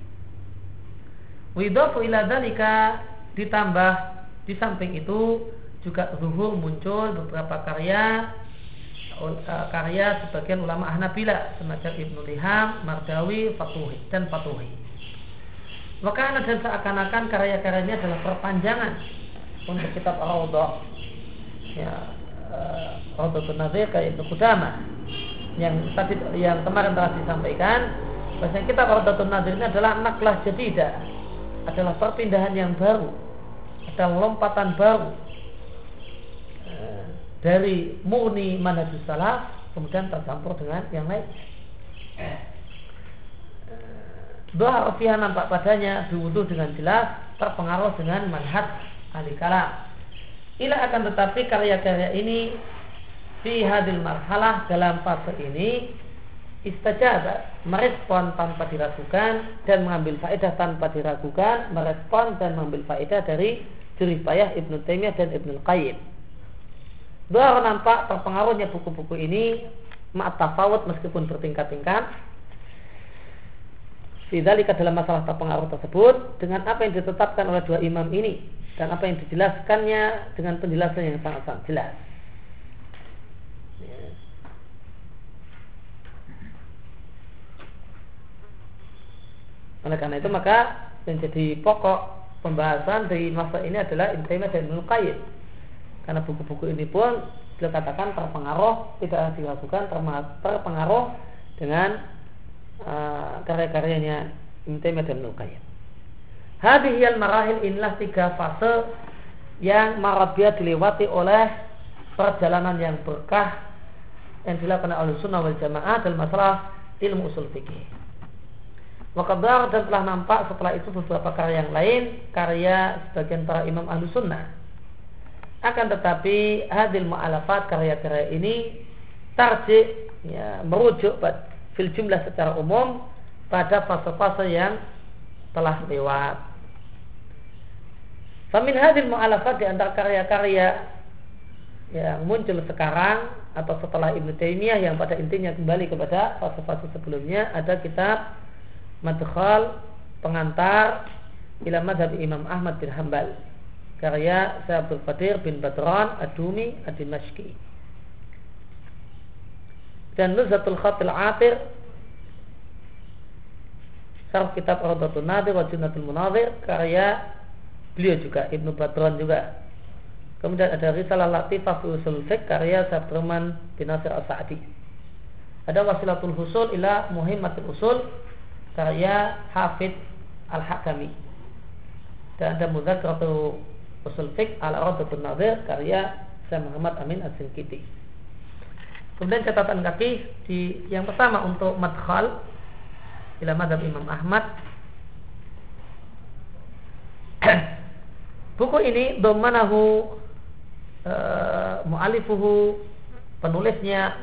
Widofu ila dalika ditambah di samping itu juga zuhur muncul beberapa karya eh, karya sebagian ulama Hanabila semacam Ibnu Liham, Mardawi, Fatuhi dan Fatuhi. Maka dan seakan-akan karya-karyanya adalah perpanjangan untuk kitab Ar-Rawdah. Ya, uh, Rawdatul Nazir kayak Ibnu Qudamah yang tadi yang kemarin telah disampaikan bahwasanya kitab Rawdatul Nazir ini adalah naklah jadidah adalah perpindahan yang baru adalah lompatan baru uh, dari murni manhajus salaf kemudian tercampur dengan yang lain Doa fiha nampak padanya diwudu dengan jelas terpengaruh dengan manhaj ahli kalam. Ila akan tetapi karya-karya ini fi hadil marhalah dalam fase ini istajab merespon tanpa diragukan dan mengambil faedah tanpa diragukan merespon dan mengambil faedah dari jerih payah Ibnu Taimiyah dan Ibnu Qayyim. Doa nampak terpengaruhnya buku-buku ini maaf tafawut meskipun bertingkat-tingkat Fidzalika dalam masalah terpengaruh tersebut dengan apa yang ditetapkan oleh dua imam ini dan apa yang dijelaskannya dengan penjelasan yang sangat-sangat jelas. Ya. Oleh karena itu maka yang jadi pokok pembahasan dari masa ini adalah Ibnu dan Ibnu Qayyim. Karena buku-buku ini pun beliau katakan terpengaruh tidak dilakukan terpengaruh dengan uh, karya-karyanya Ibn Taimiyah dan Nukayyim. Hadihiyal marahil inilah tiga fase yang marabia dilewati oleh perjalanan yang berkah yang dilakukan oleh sunnah wal jamaah dalam masalah ilmu usul fikih. Wakabar dan telah nampak setelah itu beberapa karya yang lain, karya sebagian para imam ahlu sunnah. Akan tetapi hadil mu'alafat karya-karya ini tarjih ya, merujuk fil jumlah secara umum pada fase-fase yang telah lewat. Famin hadil mu'alafat di antara karya-karya yang muncul sekarang atau setelah Ibnu Taimiyah yang pada intinya kembali kepada fase-fase sebelumnya ada kitab Madkhal pengantar ila madhab Imam Ahmad bin Hambal karya Syabul Qadir bin Badran Adumi Ad-Dimashqi. Dan Nuzhatul Khatil Atir Sarf kitab Rawdatul Nadir wa Junnatul Munazir karya beliau juga Ibnu Badron juga. Kemudian ada Risalah Latifah fi Usul karya Sabdraman bin Nasir As-Sa'di. Ada Wasilatul Husul ila Muhimmatul Usul karya Hafid Al-Hakami dan ada Mudzakaratul Usul Fiqh Al-Rawdatul Nadir karya Syekh Muhammad Amin As-Sinkiti Kemudian catatan kaki di yang pertama untuk madkhal ila madhab Imam Ahmad. Buku ini domanahu uh, mu'alifuhu penulisnya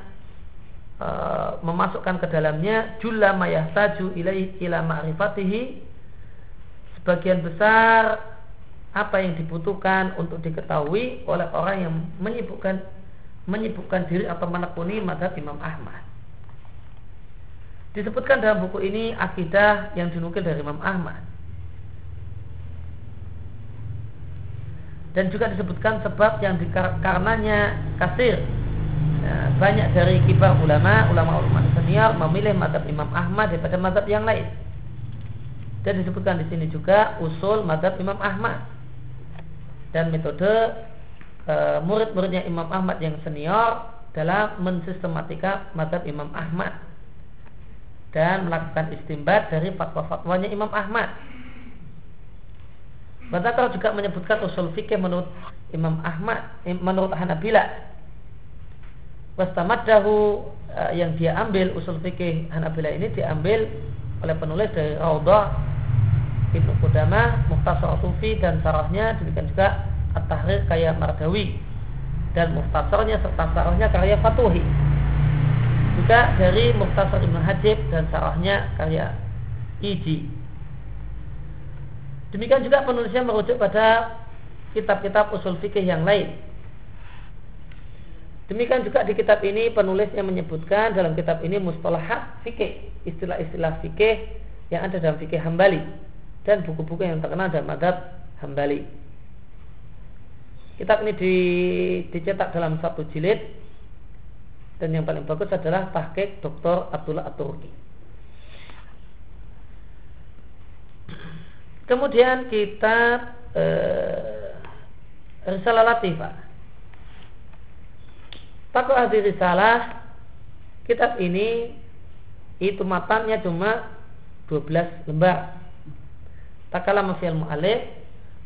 uh, memasukkan ke dalamnya jula mayahtaju ilai ila ma'rifatihi sebagian besar apa yang dibutuhkan untuk diketahui oleh orang yang menyibukkan menyibukkan diri atau menekuni madhab Imam Ahmad. Disebutkan dalam buku ini akidah yang dinukil dari Imam Ahmad. Dan juga disebutkan sebab yang dikarenanya kasir ya, banyak dari kibar ulama, ulama-ulama senior memilih madhab Imam Ahmad daripada madhab yang lain. Dan disebutkan di sini juga usul madhab Imam Ahmad dan metode e, murid-muridnya Imam Ahmad yang senior dalam mensistematika madhab Imam Ahmad dan melakukan istimbat dari fatwa-fatwanya Imam Ahmad. Bazakar juga menyebutkan usul fikih menurut Imam Ahmad, menurut Hanabila. Wastamaddahu eh, yang dia ambil usul fikih Hanabila ini diambil oleh penulis dari Raudhah Ibnu Qudamah, Muhtasar Sufi dan sarahnya demikian juga At-Tahrir karya Mardawi dan muhtasarnya serta sarahnya karya Fatuhi. Juga dari Muhtasar Ibnu Hajib dan sarahnya karya Iji. Demikian juga penulisnya merujuk pada kitab-kitab usul fikih yang lain. Demikian juga di kitab ini penulisnya menyebutkan dalam kitab ini mustalahat fikih, istilah-istilah fikih yang ada dalam fikih Hambali dan buku-buku yang terkenal dalam madhab Hambali. Kitab ini di, dicetak dalam satu jilid dan yang paling bagus adalah tahqiq Dr. Abdullah At-Turki. Kemudian kitab eh, Risalah Latifah. Paku ahli Risalah kitab ini itu matanya cuma 12 lembar. Takala mafial mu'alif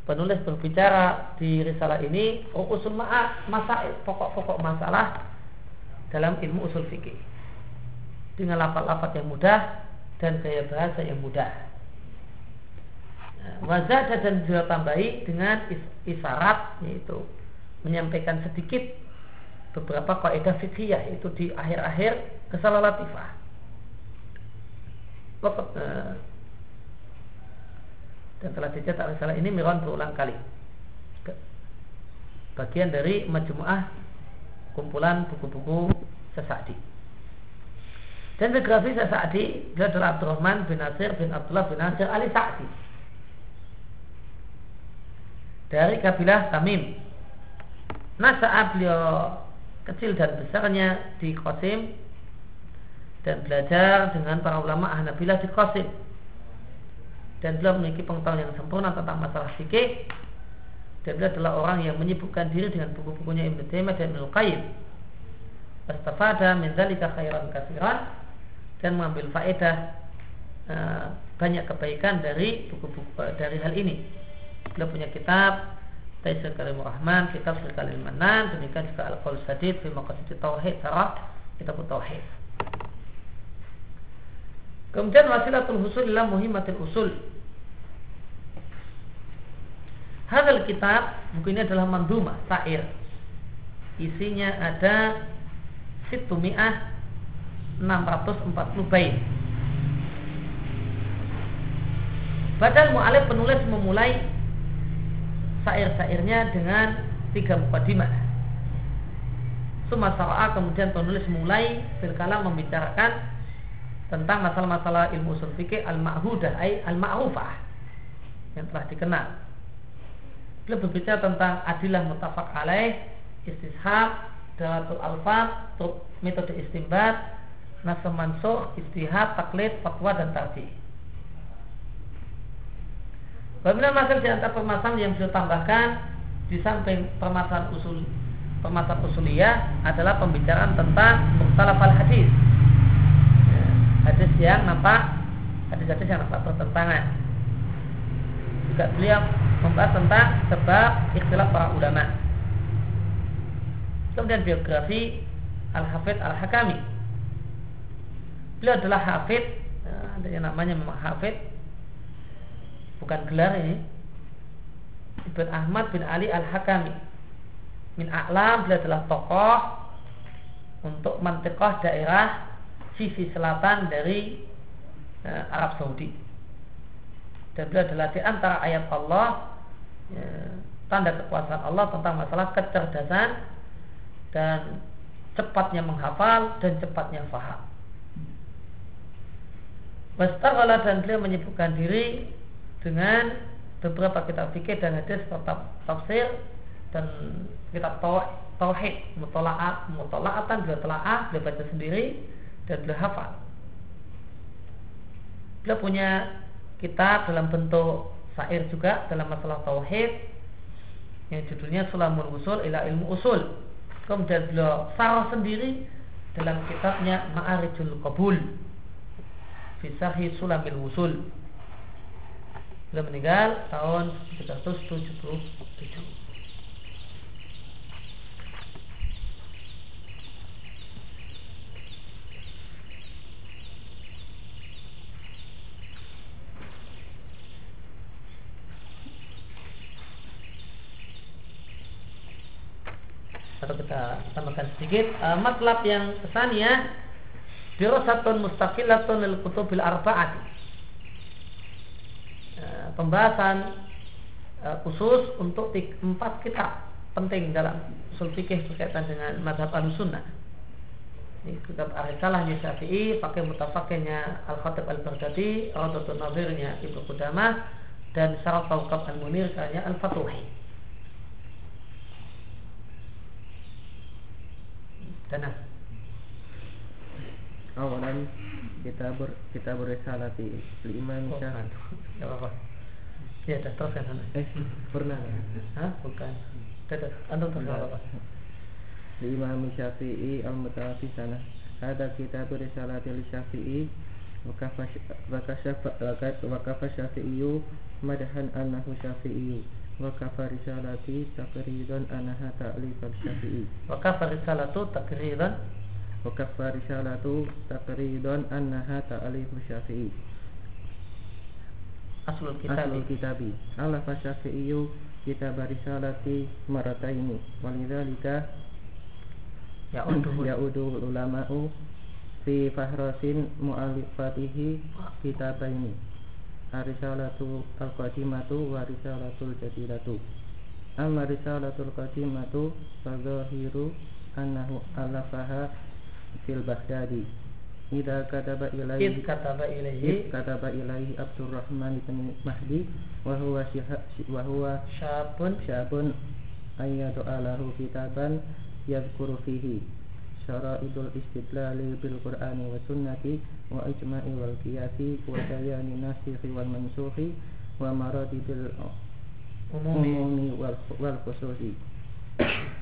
Penulis berbicara di risalah ini Usul ma'at masail Pokok-pokok masalah Dalam ilmu usul fikih Dengan lafaz-lafaz yang mudah Dan gaya bahasa yang mudah. Nah, Wazada dan juga tambahi dengan isyarat Yaitu menyampaikan sedikit beberapa kaidah fikih yaitu di akhir-akhir kesalah latifah. dan telah dicetak risalah ini miron berulang kali. Bagian dari majmuah kumpulan buku-buku Sesadi dan biografi Sesadi dia adalah Abdurrahman bin Nasir bin Abdullah bin Nasir Ali Sa'di dari kabilah Tamim. Nasa'ah beliau kecil dan besarnya di Qasim dan belajar dengan para ulama Ahnabilah di Qasim dan beliau memiliki pengetahuan yang sempurna tentang masalah fikih dan beliau adalah orang yang menyibukkan diri dengan buku-bukunya Ibnu Taimiyah dan Ibnu Qayyim. Astafada min khairan katsiran dan mengambil faedah uh, banyak kebaikan dari buku-buku uh, dari hal ini. Beliau punya kitab Taisir Karim Rahman, kitab Sir Kalim Manan, demikian juga Al-Qaul Sadid fi Maqasid Tauhid, Sarah kitab Tauhid. Kemudian wasilatul husul ila muhimmatil usul Hadal kitab buku ini adalah manduma sair. Isinya ada situmi'ah 640 bait. Padahal mu'alif penulis memulai sair-sairnya dengan tiga mukadimah. Sumasara'a kemudian penulis mulai berkala membicarakan tentang masalah-masalah ilmu usul fikih al-ma'hudah ay al-ma'rufah yang telah dikenal Beliau berbicara tentang adilah mutafak alaih, istishab, dalatul alfaz, metode istimbat, mansuh, istihad, taklid, fatwa dan tarjih. Bagaimana masalah di antara permasalahan yang beliau tambahkan di samping permasalahan usul permasalahan usuliyah adalah pembicaraan tentang mukhtalaf al hadis. Ya, hadis yang nampak hadis-hadis yang nampak bertentangan. Juga beliau membahas tentang sebab ikhtilaf para ulama. Kemudian biografi Al-Hafidh Al-Hakami. Beliau adalah hafid, ada yang namanya memang hafid, bukan gelar ini. Ibn Ahmad bin Ali Al-Hakami. Min A'lam beliau adalah tokoh untuk mantiqah daerah sisi selatan dari uh, Arab Saudi. Dan beliau adalah di antara ayat Allah ya, tanda kekuasaan Allah tentang masalah kecerdasan dan cepatnya menghafal dan cepatnya faham. Wastaghala dan beliau menyibukkan diri dengan beberapa kitab fikih dan hadis serta tafsir dan kitab tauhid mutolaat mutolaatan beliau telaah beliau baca sendiri dan beliau hafal. Beliau punya kitab dalam bentuk syair juga dalam masalah tauhid yang judulnya Sulamul Usul ila Ilmu Usul. Kemudian beliau sarah sendiri dalam kitabnya Ma'arijul Qabul Fisahi Sulamil Usul Beliau meninggal tahun 377. atau kita tambahkan sedikit uh, matlab yang kesannya dirosatun mustaqilatun lil kutubil arba'ati uh, pembahasan uh, khusus untuk empat kitab penting dalam usul fikih berkaitan dengan madhab al-sunnah. Ini kitab Arisalahnya Syafi'i pakai mutafakirnya Al-Khatib Al-Baghdadi Radatun Nazirnya Ibnu Qudamah dan Syarat Tawqab Al-Munir karya Al-Fatuhi. Tanah. Awalan kita ber kita berisalati Imam oh, Syafi'i. Tidak apa-apa. Ya, dah teruskan sana. Eh, pernah. Hah? Bukan. Tidak, antum terus apa-apa. Imam Syafi'i al-Mutawafi sana. Ada kita berisalati Syafi'i wakafa Syafi'i madahan annahu Syafi'i Wakafa risalati takridan anaha ta'lif al-syafi'i Wakafa risalatu takridan Wakafa risalatu takridan anaha ta'lif al-syafi'i Aslul kitabi Aslul kitabi Alafa syafi'iyu kitab risalati marataini Walidhalika Ya'uduhu Ya'udu ulama'u Fi fahrasin mu'alifatihi kitabaini Arisalatu al-qadimatu wa risalatul jadidatu Amma qadimatu Fadhahiru annahu alafaha fil Baghdadi. Ida kataba ilaihi Id kataba ilaihi Id kataba ilaihi Abdurrahman bin Mahdi wa huwa wa huwa syabun. syabun ayyadu alahu kitaban yadhkuru fihi syara'idul istidlali bil qur'ani wa sunnati wa ijma'i wal qiyasi wa bayani nasikhi wal mansukhi wa maradidil umumi wal, wal khususi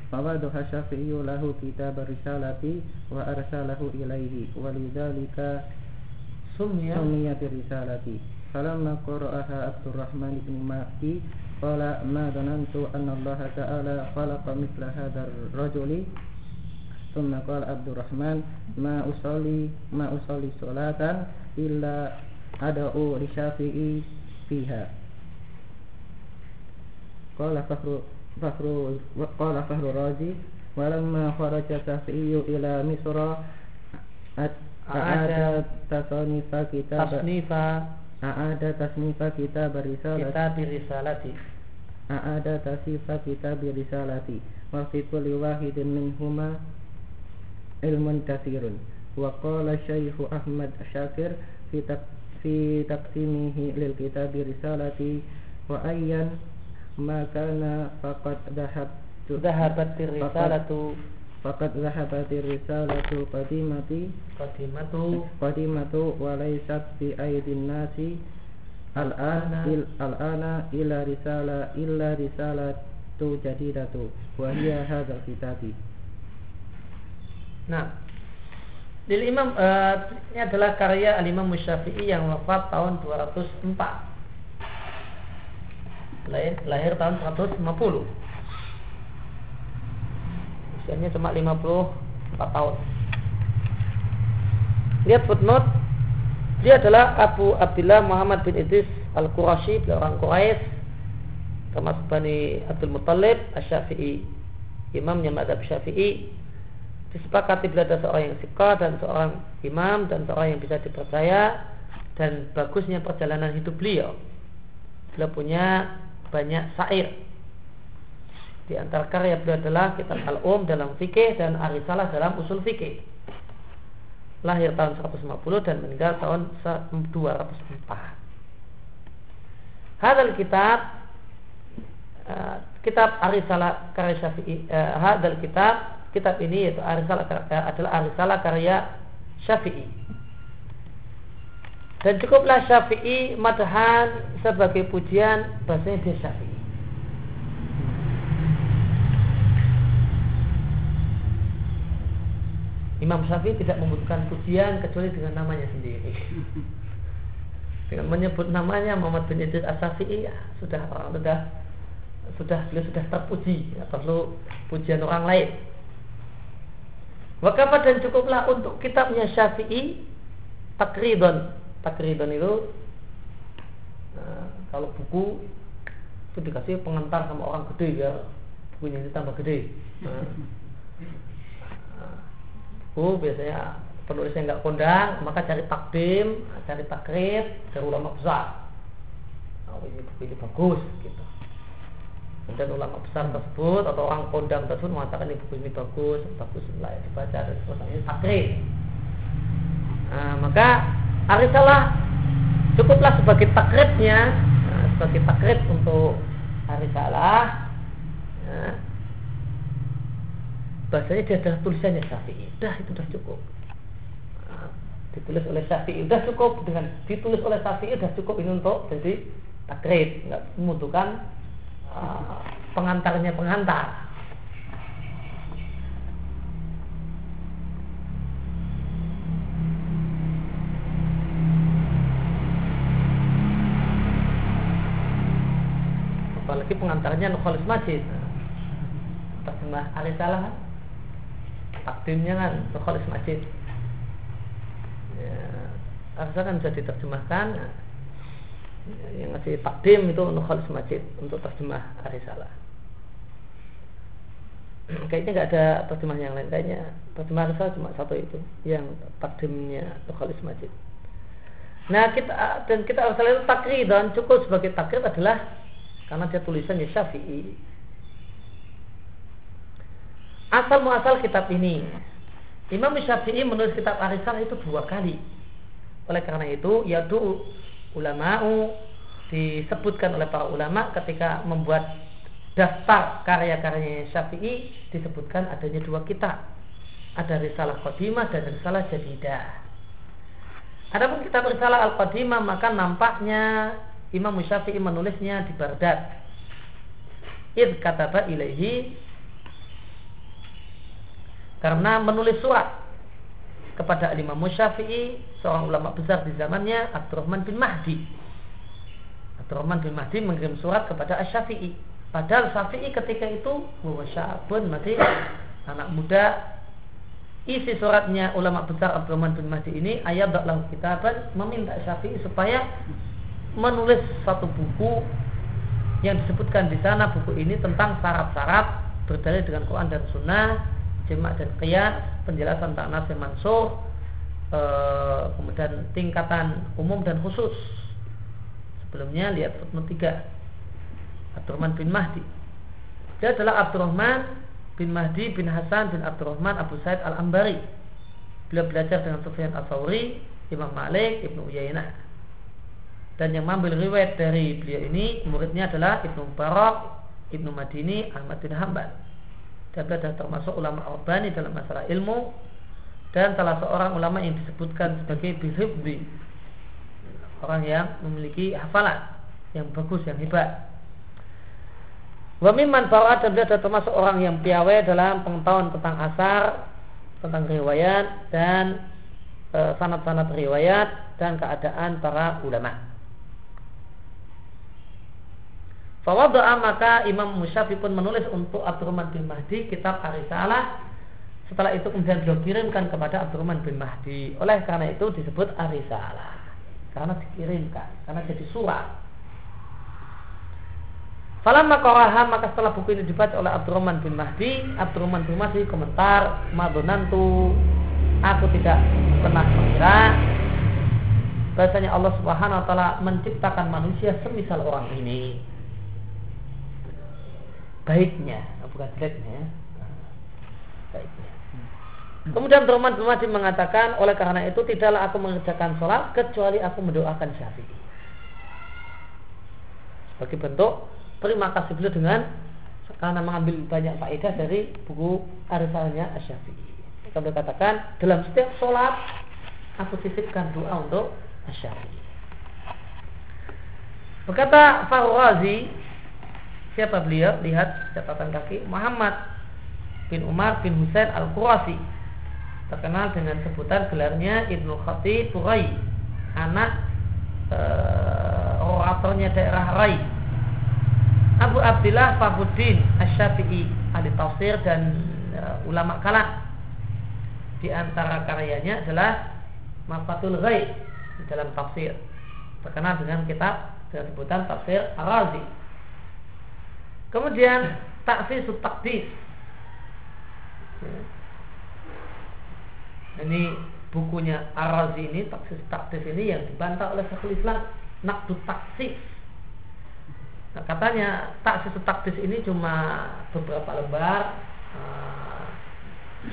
Fawaduha syafi'iyu lahu kitab risalati wa arsalahu ilaihi walidhalika sumya sumiyat risalati falamma qara'aha Abdurrahman ibn Mahdi qala ma dhanantu anna Allah ta'ala khalaqa mithla hadzal rajuli ثم قال عبد الرحمن ما أصلي ما أصلي صلاة إلا أدعو لشافعي فيها قال فخر فخر قال فخر الرازي ولما خرج الشافعي إلى مصر أعاد تصنيف كتاب تصنيف أعاد تصنيف كتاب الرسالة كتاب الرسالة أعاد تصنيف كتاب الرسالة وفي كل واحد منهما ilmun kathirun wa qala syekh Ahmad Syakir fi fi taqsimihi lil kitab risalati wa ayyan ma kana faqad dhahab dhahabat risalatu faqad dhahabat risalatu qadimati qadimatu qadimatu wa laysat fi aydin nasi al-ana al-ana ila risala illa risalatu jadidatu wa hiya hadzal kitabi Nah, Lil Imam uh, ini adalah karya Al Imam Syafi'i yang wafat tahun 204. Lahir, lahir tahun 150. Usianya cuma 54 tahun. Lihat footnote dia adalah Abu Abdullah Muhammad bin Idris Al-Qurashi, orang Quraisy, termasuk Bani Abdul Muttalib Asy-Syafi'i, imamnya madhab Syafi'i disepakati bila ada seorang yang sika dan seorang imam dan seorang yang bisa dipercaya dan bagusnya perjalanan hidup beliau. Beliau punya banyak syair. Di antara karya beliau adalah kitab Al-Um dalam fikih dan Arisalah dalam usul fikih. Lahir tahun 150 dan meninggal tahun 204. Hadal kitab uh, kitab Arisalah karya Syafi'i uh, hadal kitab kitab ini yaitu Arisalah adalah Arisalah karya Syafi'i. Dan cukuplah Syafi'i madahan sebagai pujian bahasanya dia Syafi'i. Imam Syafi'i tidak membutuhkan pujian kecuali dengan namanya sendiri. dengan menyebut namanya Muhammad bin Idris As-Syafi'i ya, sudah orang sudah sudah beliau sudah terpuji ya, perlu pujian orang lain Wakafat dan cukuplah untuk kitabnya Syafi'i Takridon Takridon itu nah, Kalau buku Itu dikasih pengantar sama orang gede ya. Bukunya itu tambah gede. Nah, Buku biasanya penulisnya nggak kondang Maka cari takdim Cari takrid Dari ulama besar. Oh, ini buku ini bagus gitu. Kemudian ulama besar tersebut atau orang kondang tersebut mengatakan ini buku ini bagus, bagus layak dibaca dan sebagainya. Takrir. Nah, maka arisalah cukuplah sebagai takritnya, nah, sebagai takrit untuk arisalah. Ya. Bahasanya dia adalah tulisannya Syafi'i. Dah itu sudah cukup. Nah, ditulis oleh Syafi'i sudah cukup dengan ditulis oleh Syafi'i sudah cukup ini untuk jadi takrit, nggak membutuhkan pengantarnya pengantar. Pengantarnya Nukholis Masjid. Terjemah Arisalah kan? Takdimnya kan Nukholis Masjid. Ya, Arisalah kan bisa diterjemahkan yang ngasih takdim itu untuk khalis masjid untuk terjemah arisalah kayaknya nggak ada terjemah yang lain kayaknya terjemah arisalah cuma satu itu yang takdimnya untuk khalis masjid nah kita dan kita arisalah itu takri dan cukup sebagai takrir adalah karena dia tulisannya syafi'i asal muasal kitab ini Imam Syafi'i menulis kitab Arisalah itu dua kali oleh karena itu yaitu ulama'u disebutkan oleh para ulama ketika membuat daftar karya-karyanya Syafi'i disebutkan adanya dua kitab. Ada Risalah Qadimah dan Risalah Jadidah. Adapun kitab Risalah Al-Qadimah maka nampaknya Imam Syafi'i menulisnya di Baghdad. Id kataba ilaihi karena menulis surat kepada Imam Syafi'i seorang ulama besar di zamannya Abdurrahman bin Mahdi. Abdurrahman bin Mahdi mengirim surat kepada Asy-Syafi'i. Padahal Syafi'i ketika itu syabun masih anak muda isi suratnya ulama besar Abdurrahman bin Mahdi ini ayat lahu kitaban meminta Syafi'i supaya menulis satu buku yang disebutkan di sana buku ini tentang syarat-syarat berdalil dengan Quran dan Sunnah jemaah dan qiyas, penjelasan tak nasih mansuh, e, kemudian tingkatan umum dan khusus. Sebelumnya lihat footnote 3. Abdurrahman bin Mahdi. Dia adalah Abdurrahman bin Mahdi bin Hasan bin Abdurrahman Abu Said Al-Ambari. Beliau belajar dengan Sufyan Al-Thawri, Imam Malik, Ibnu Uyainah. Dan yang mengambil riwayat dari beliau ini muridnya adalah Ibnu Barak, Ibnu Madini, Ahmad bin Hambal dan beliau adalah termasuk ulama Albani dalam masalah ilmu. Dan salah seorang ulama yang disebutkan sebagai bilhibbi. Orang yang memiliki hafalan yang bagus yang hebat. Wa mimman dan beliau termasuk orang yang piawai dalam pengetahuan tentang asar tentang riwayat dan e, sanat-sanat riwayat dan keadaan para ulama Fawadu'a maka Imam Musyafi pun menulis untuk Abdurrahman bin Mahdi kitab Arisalah. Setelah itu kemudian beliau kirimkan kepada Abdurrahman bin Mahdi. Oleh karena itu disebut Arisalah. Karena dikirimkan, karena jadi surat. Falamma qaraha maka setelah buku ini dibaca oleh Abdurrahman bin Mahdi, Abdurrahman bin Mahdi komentar, "Madonantu aku tidak pernah mengira bahasanya Allah Subhanahu wa taala menciptakan manusia semisal orang ini." Baiknya bukan jeleknya ya. baiknya Kemudian bin Mahdi mengatakan oleh karena itu tidaklah aku mengerjakan sholat kecuali aku mendoakan Syafi'i. Sebagai bentuk terima kasih beliau dengan karena mengambil banyak faedah dari buku Arisalnya Asyafi'i. Kita katakan dalam setiap sholat aku titipkan doa untuk Asyafi'i. Berkata Farwazi Siapa beliau? Lihat catatan kaki. Muhammad bin Umar bin Husain Al-Qurasi Terkenal dengan sebutan gelarnya Ibnu Khatib Turai Anak uh, oratornya daerah Rai. Abu Abdillah Fahuddin Asy-Syafi'i ahli tafsir dan uh, ulama kalam di antara karyanya adalah Mafatul Ghaib dalam tafsir. Terkenal dengan kitab dengan sebutan tafsir Ar-Razi kemudian Ta'sis Taqdis. Ini bukunya Ar-Razi ini taksis taktis ini yang dibantah oleh Syekhul Islam Nakdu Taksis. Nah, katanya taksis taktis ini cuma beberapa lembar uh,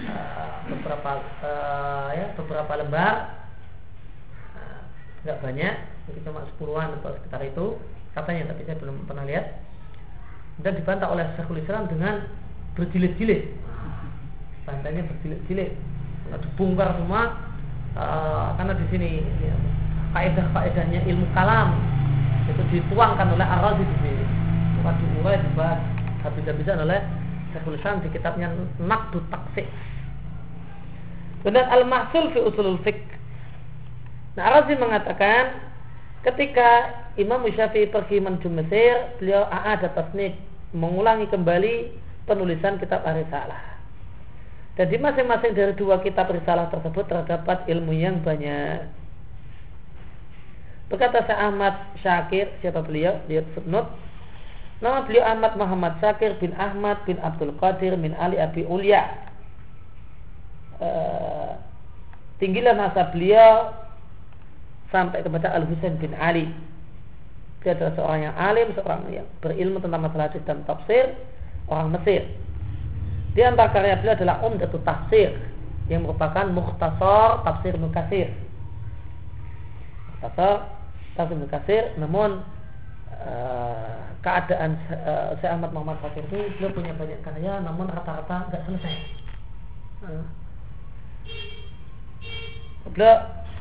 uh, beberapa uh, ya beberapa lembar. Nggak banyak mungkin cuma sepuluhan atau sekitar itu. Katanya tapi saya belum pernah lihat dan dibantah oleh Syekhul Islam dengan berjilid-jilid. Bantahnya berjilid-jilid. Dibongkar semua uh, karena di sini ya, faedah-faedahnya ilmu kalam. Itu dituangkan oleh Ar-Razi di sini. Maka diurai dibahas habis-habisan oleh Syekhul Islam di kitabnya Naqdu Taksik Kemudian Al-Mahsul fi Usulul Fiqh. Nah Ar-Razi mengatakan ketika Imam Syafi'i pergi menuju Mesir beliau ada tasnif mengulangi kembali penulisan kitab Arisalah dan di masing-masing dari dua kitab risalah tersebut terdapat ilmu yang banyak. Berkata Syekh Ahmad Syakir, siapa beliau? Lihat footnote. Nama beliau Ahmad Muhammad Syakir bin Ahmad bin Abdul Qadir bin Ali Abi Ulya. Uh, tinggilah masa beliau sampai kepada Al Husain bin Ali. Dia adalah seorang yang alim, seorang yang berilmu tentang masalah hadis dan tafsir, orang Mesir. Di antara karya beliau adalah Umdatul Tafsir yang merupakan mukhtasar tafsir Nukasir. Mukhtasar tafsir Nukasir, namun uh, keadaan uh, Syekh Ahmad Muhammad Fakir ini beliau punya banyak karya, namun rata-rata nggak selesai. Uh, beliau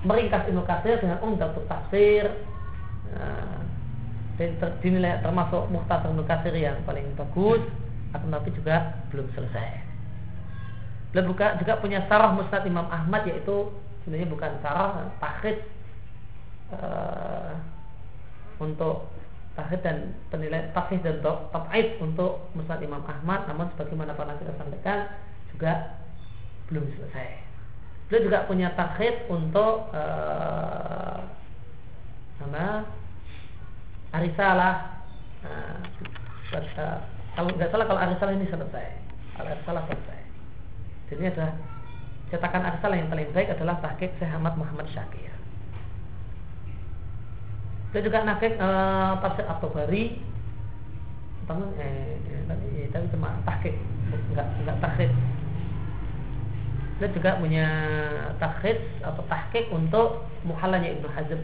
meringkas Ibnu Katsir dengan Umdatul Tafsir. Dinilai termasuk Mukhtasar Ibnu yang paling bagus akan tapi juga belum selesai. Beliau juga, juga punya sarah musnad Imam Ahmad yaitu sebenarnya bukan sarah takhid uh, untuk takhid dan penilaian takhid dan tab'id untuk musnad Imam Ahmad namun sebagaimana pernah kita sampaikan juga belum selesai. Beliau juga punya takhid untuk uh, Arisalah uh, kalau nggak salah kalau Arisalah ini selesai. Kalau Arisalah selesai. Jadi adalah cetakan Arisalah yang paling baik adalah tahqiq Syekh Ahmad Muhammad Syakir. Dia juga nakik uh, tafsir At-Tabari bangun eh, eh, tapi, cuma tahqiq enggak enggak tahqiq dia juga punya tahqiq atau tahqiq untuk muhalanya Ibnu Hazm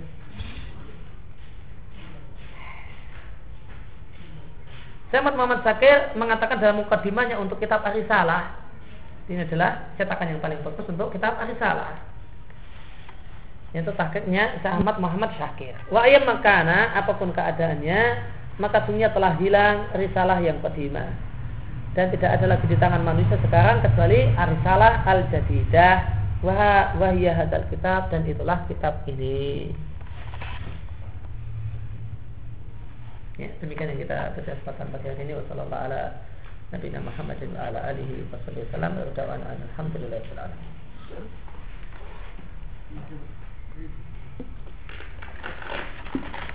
Syekh Muhammad Sakir mengatakan dalam mukadimahnya untuk kitab Arisalah ini adalah cetakan yang paling bagus untuk kitab Arisalah yaitu tahqiqnya Syekh Ahmad Muhammad Syakir. Wa ayyam makana apa pun keadaannya maka dunia telah hilang risalah yang qadimah dan tidak ada lagi di tangan manusia sekarang kecuali Arisalah Al-Jadidah wa wahiyah hadal kitab dan itulah kitab ini. ya, demikian yang kita baca kesempatan pagi hari ini wassalamualaikum warahmatullahi wabarakatuh Thank you.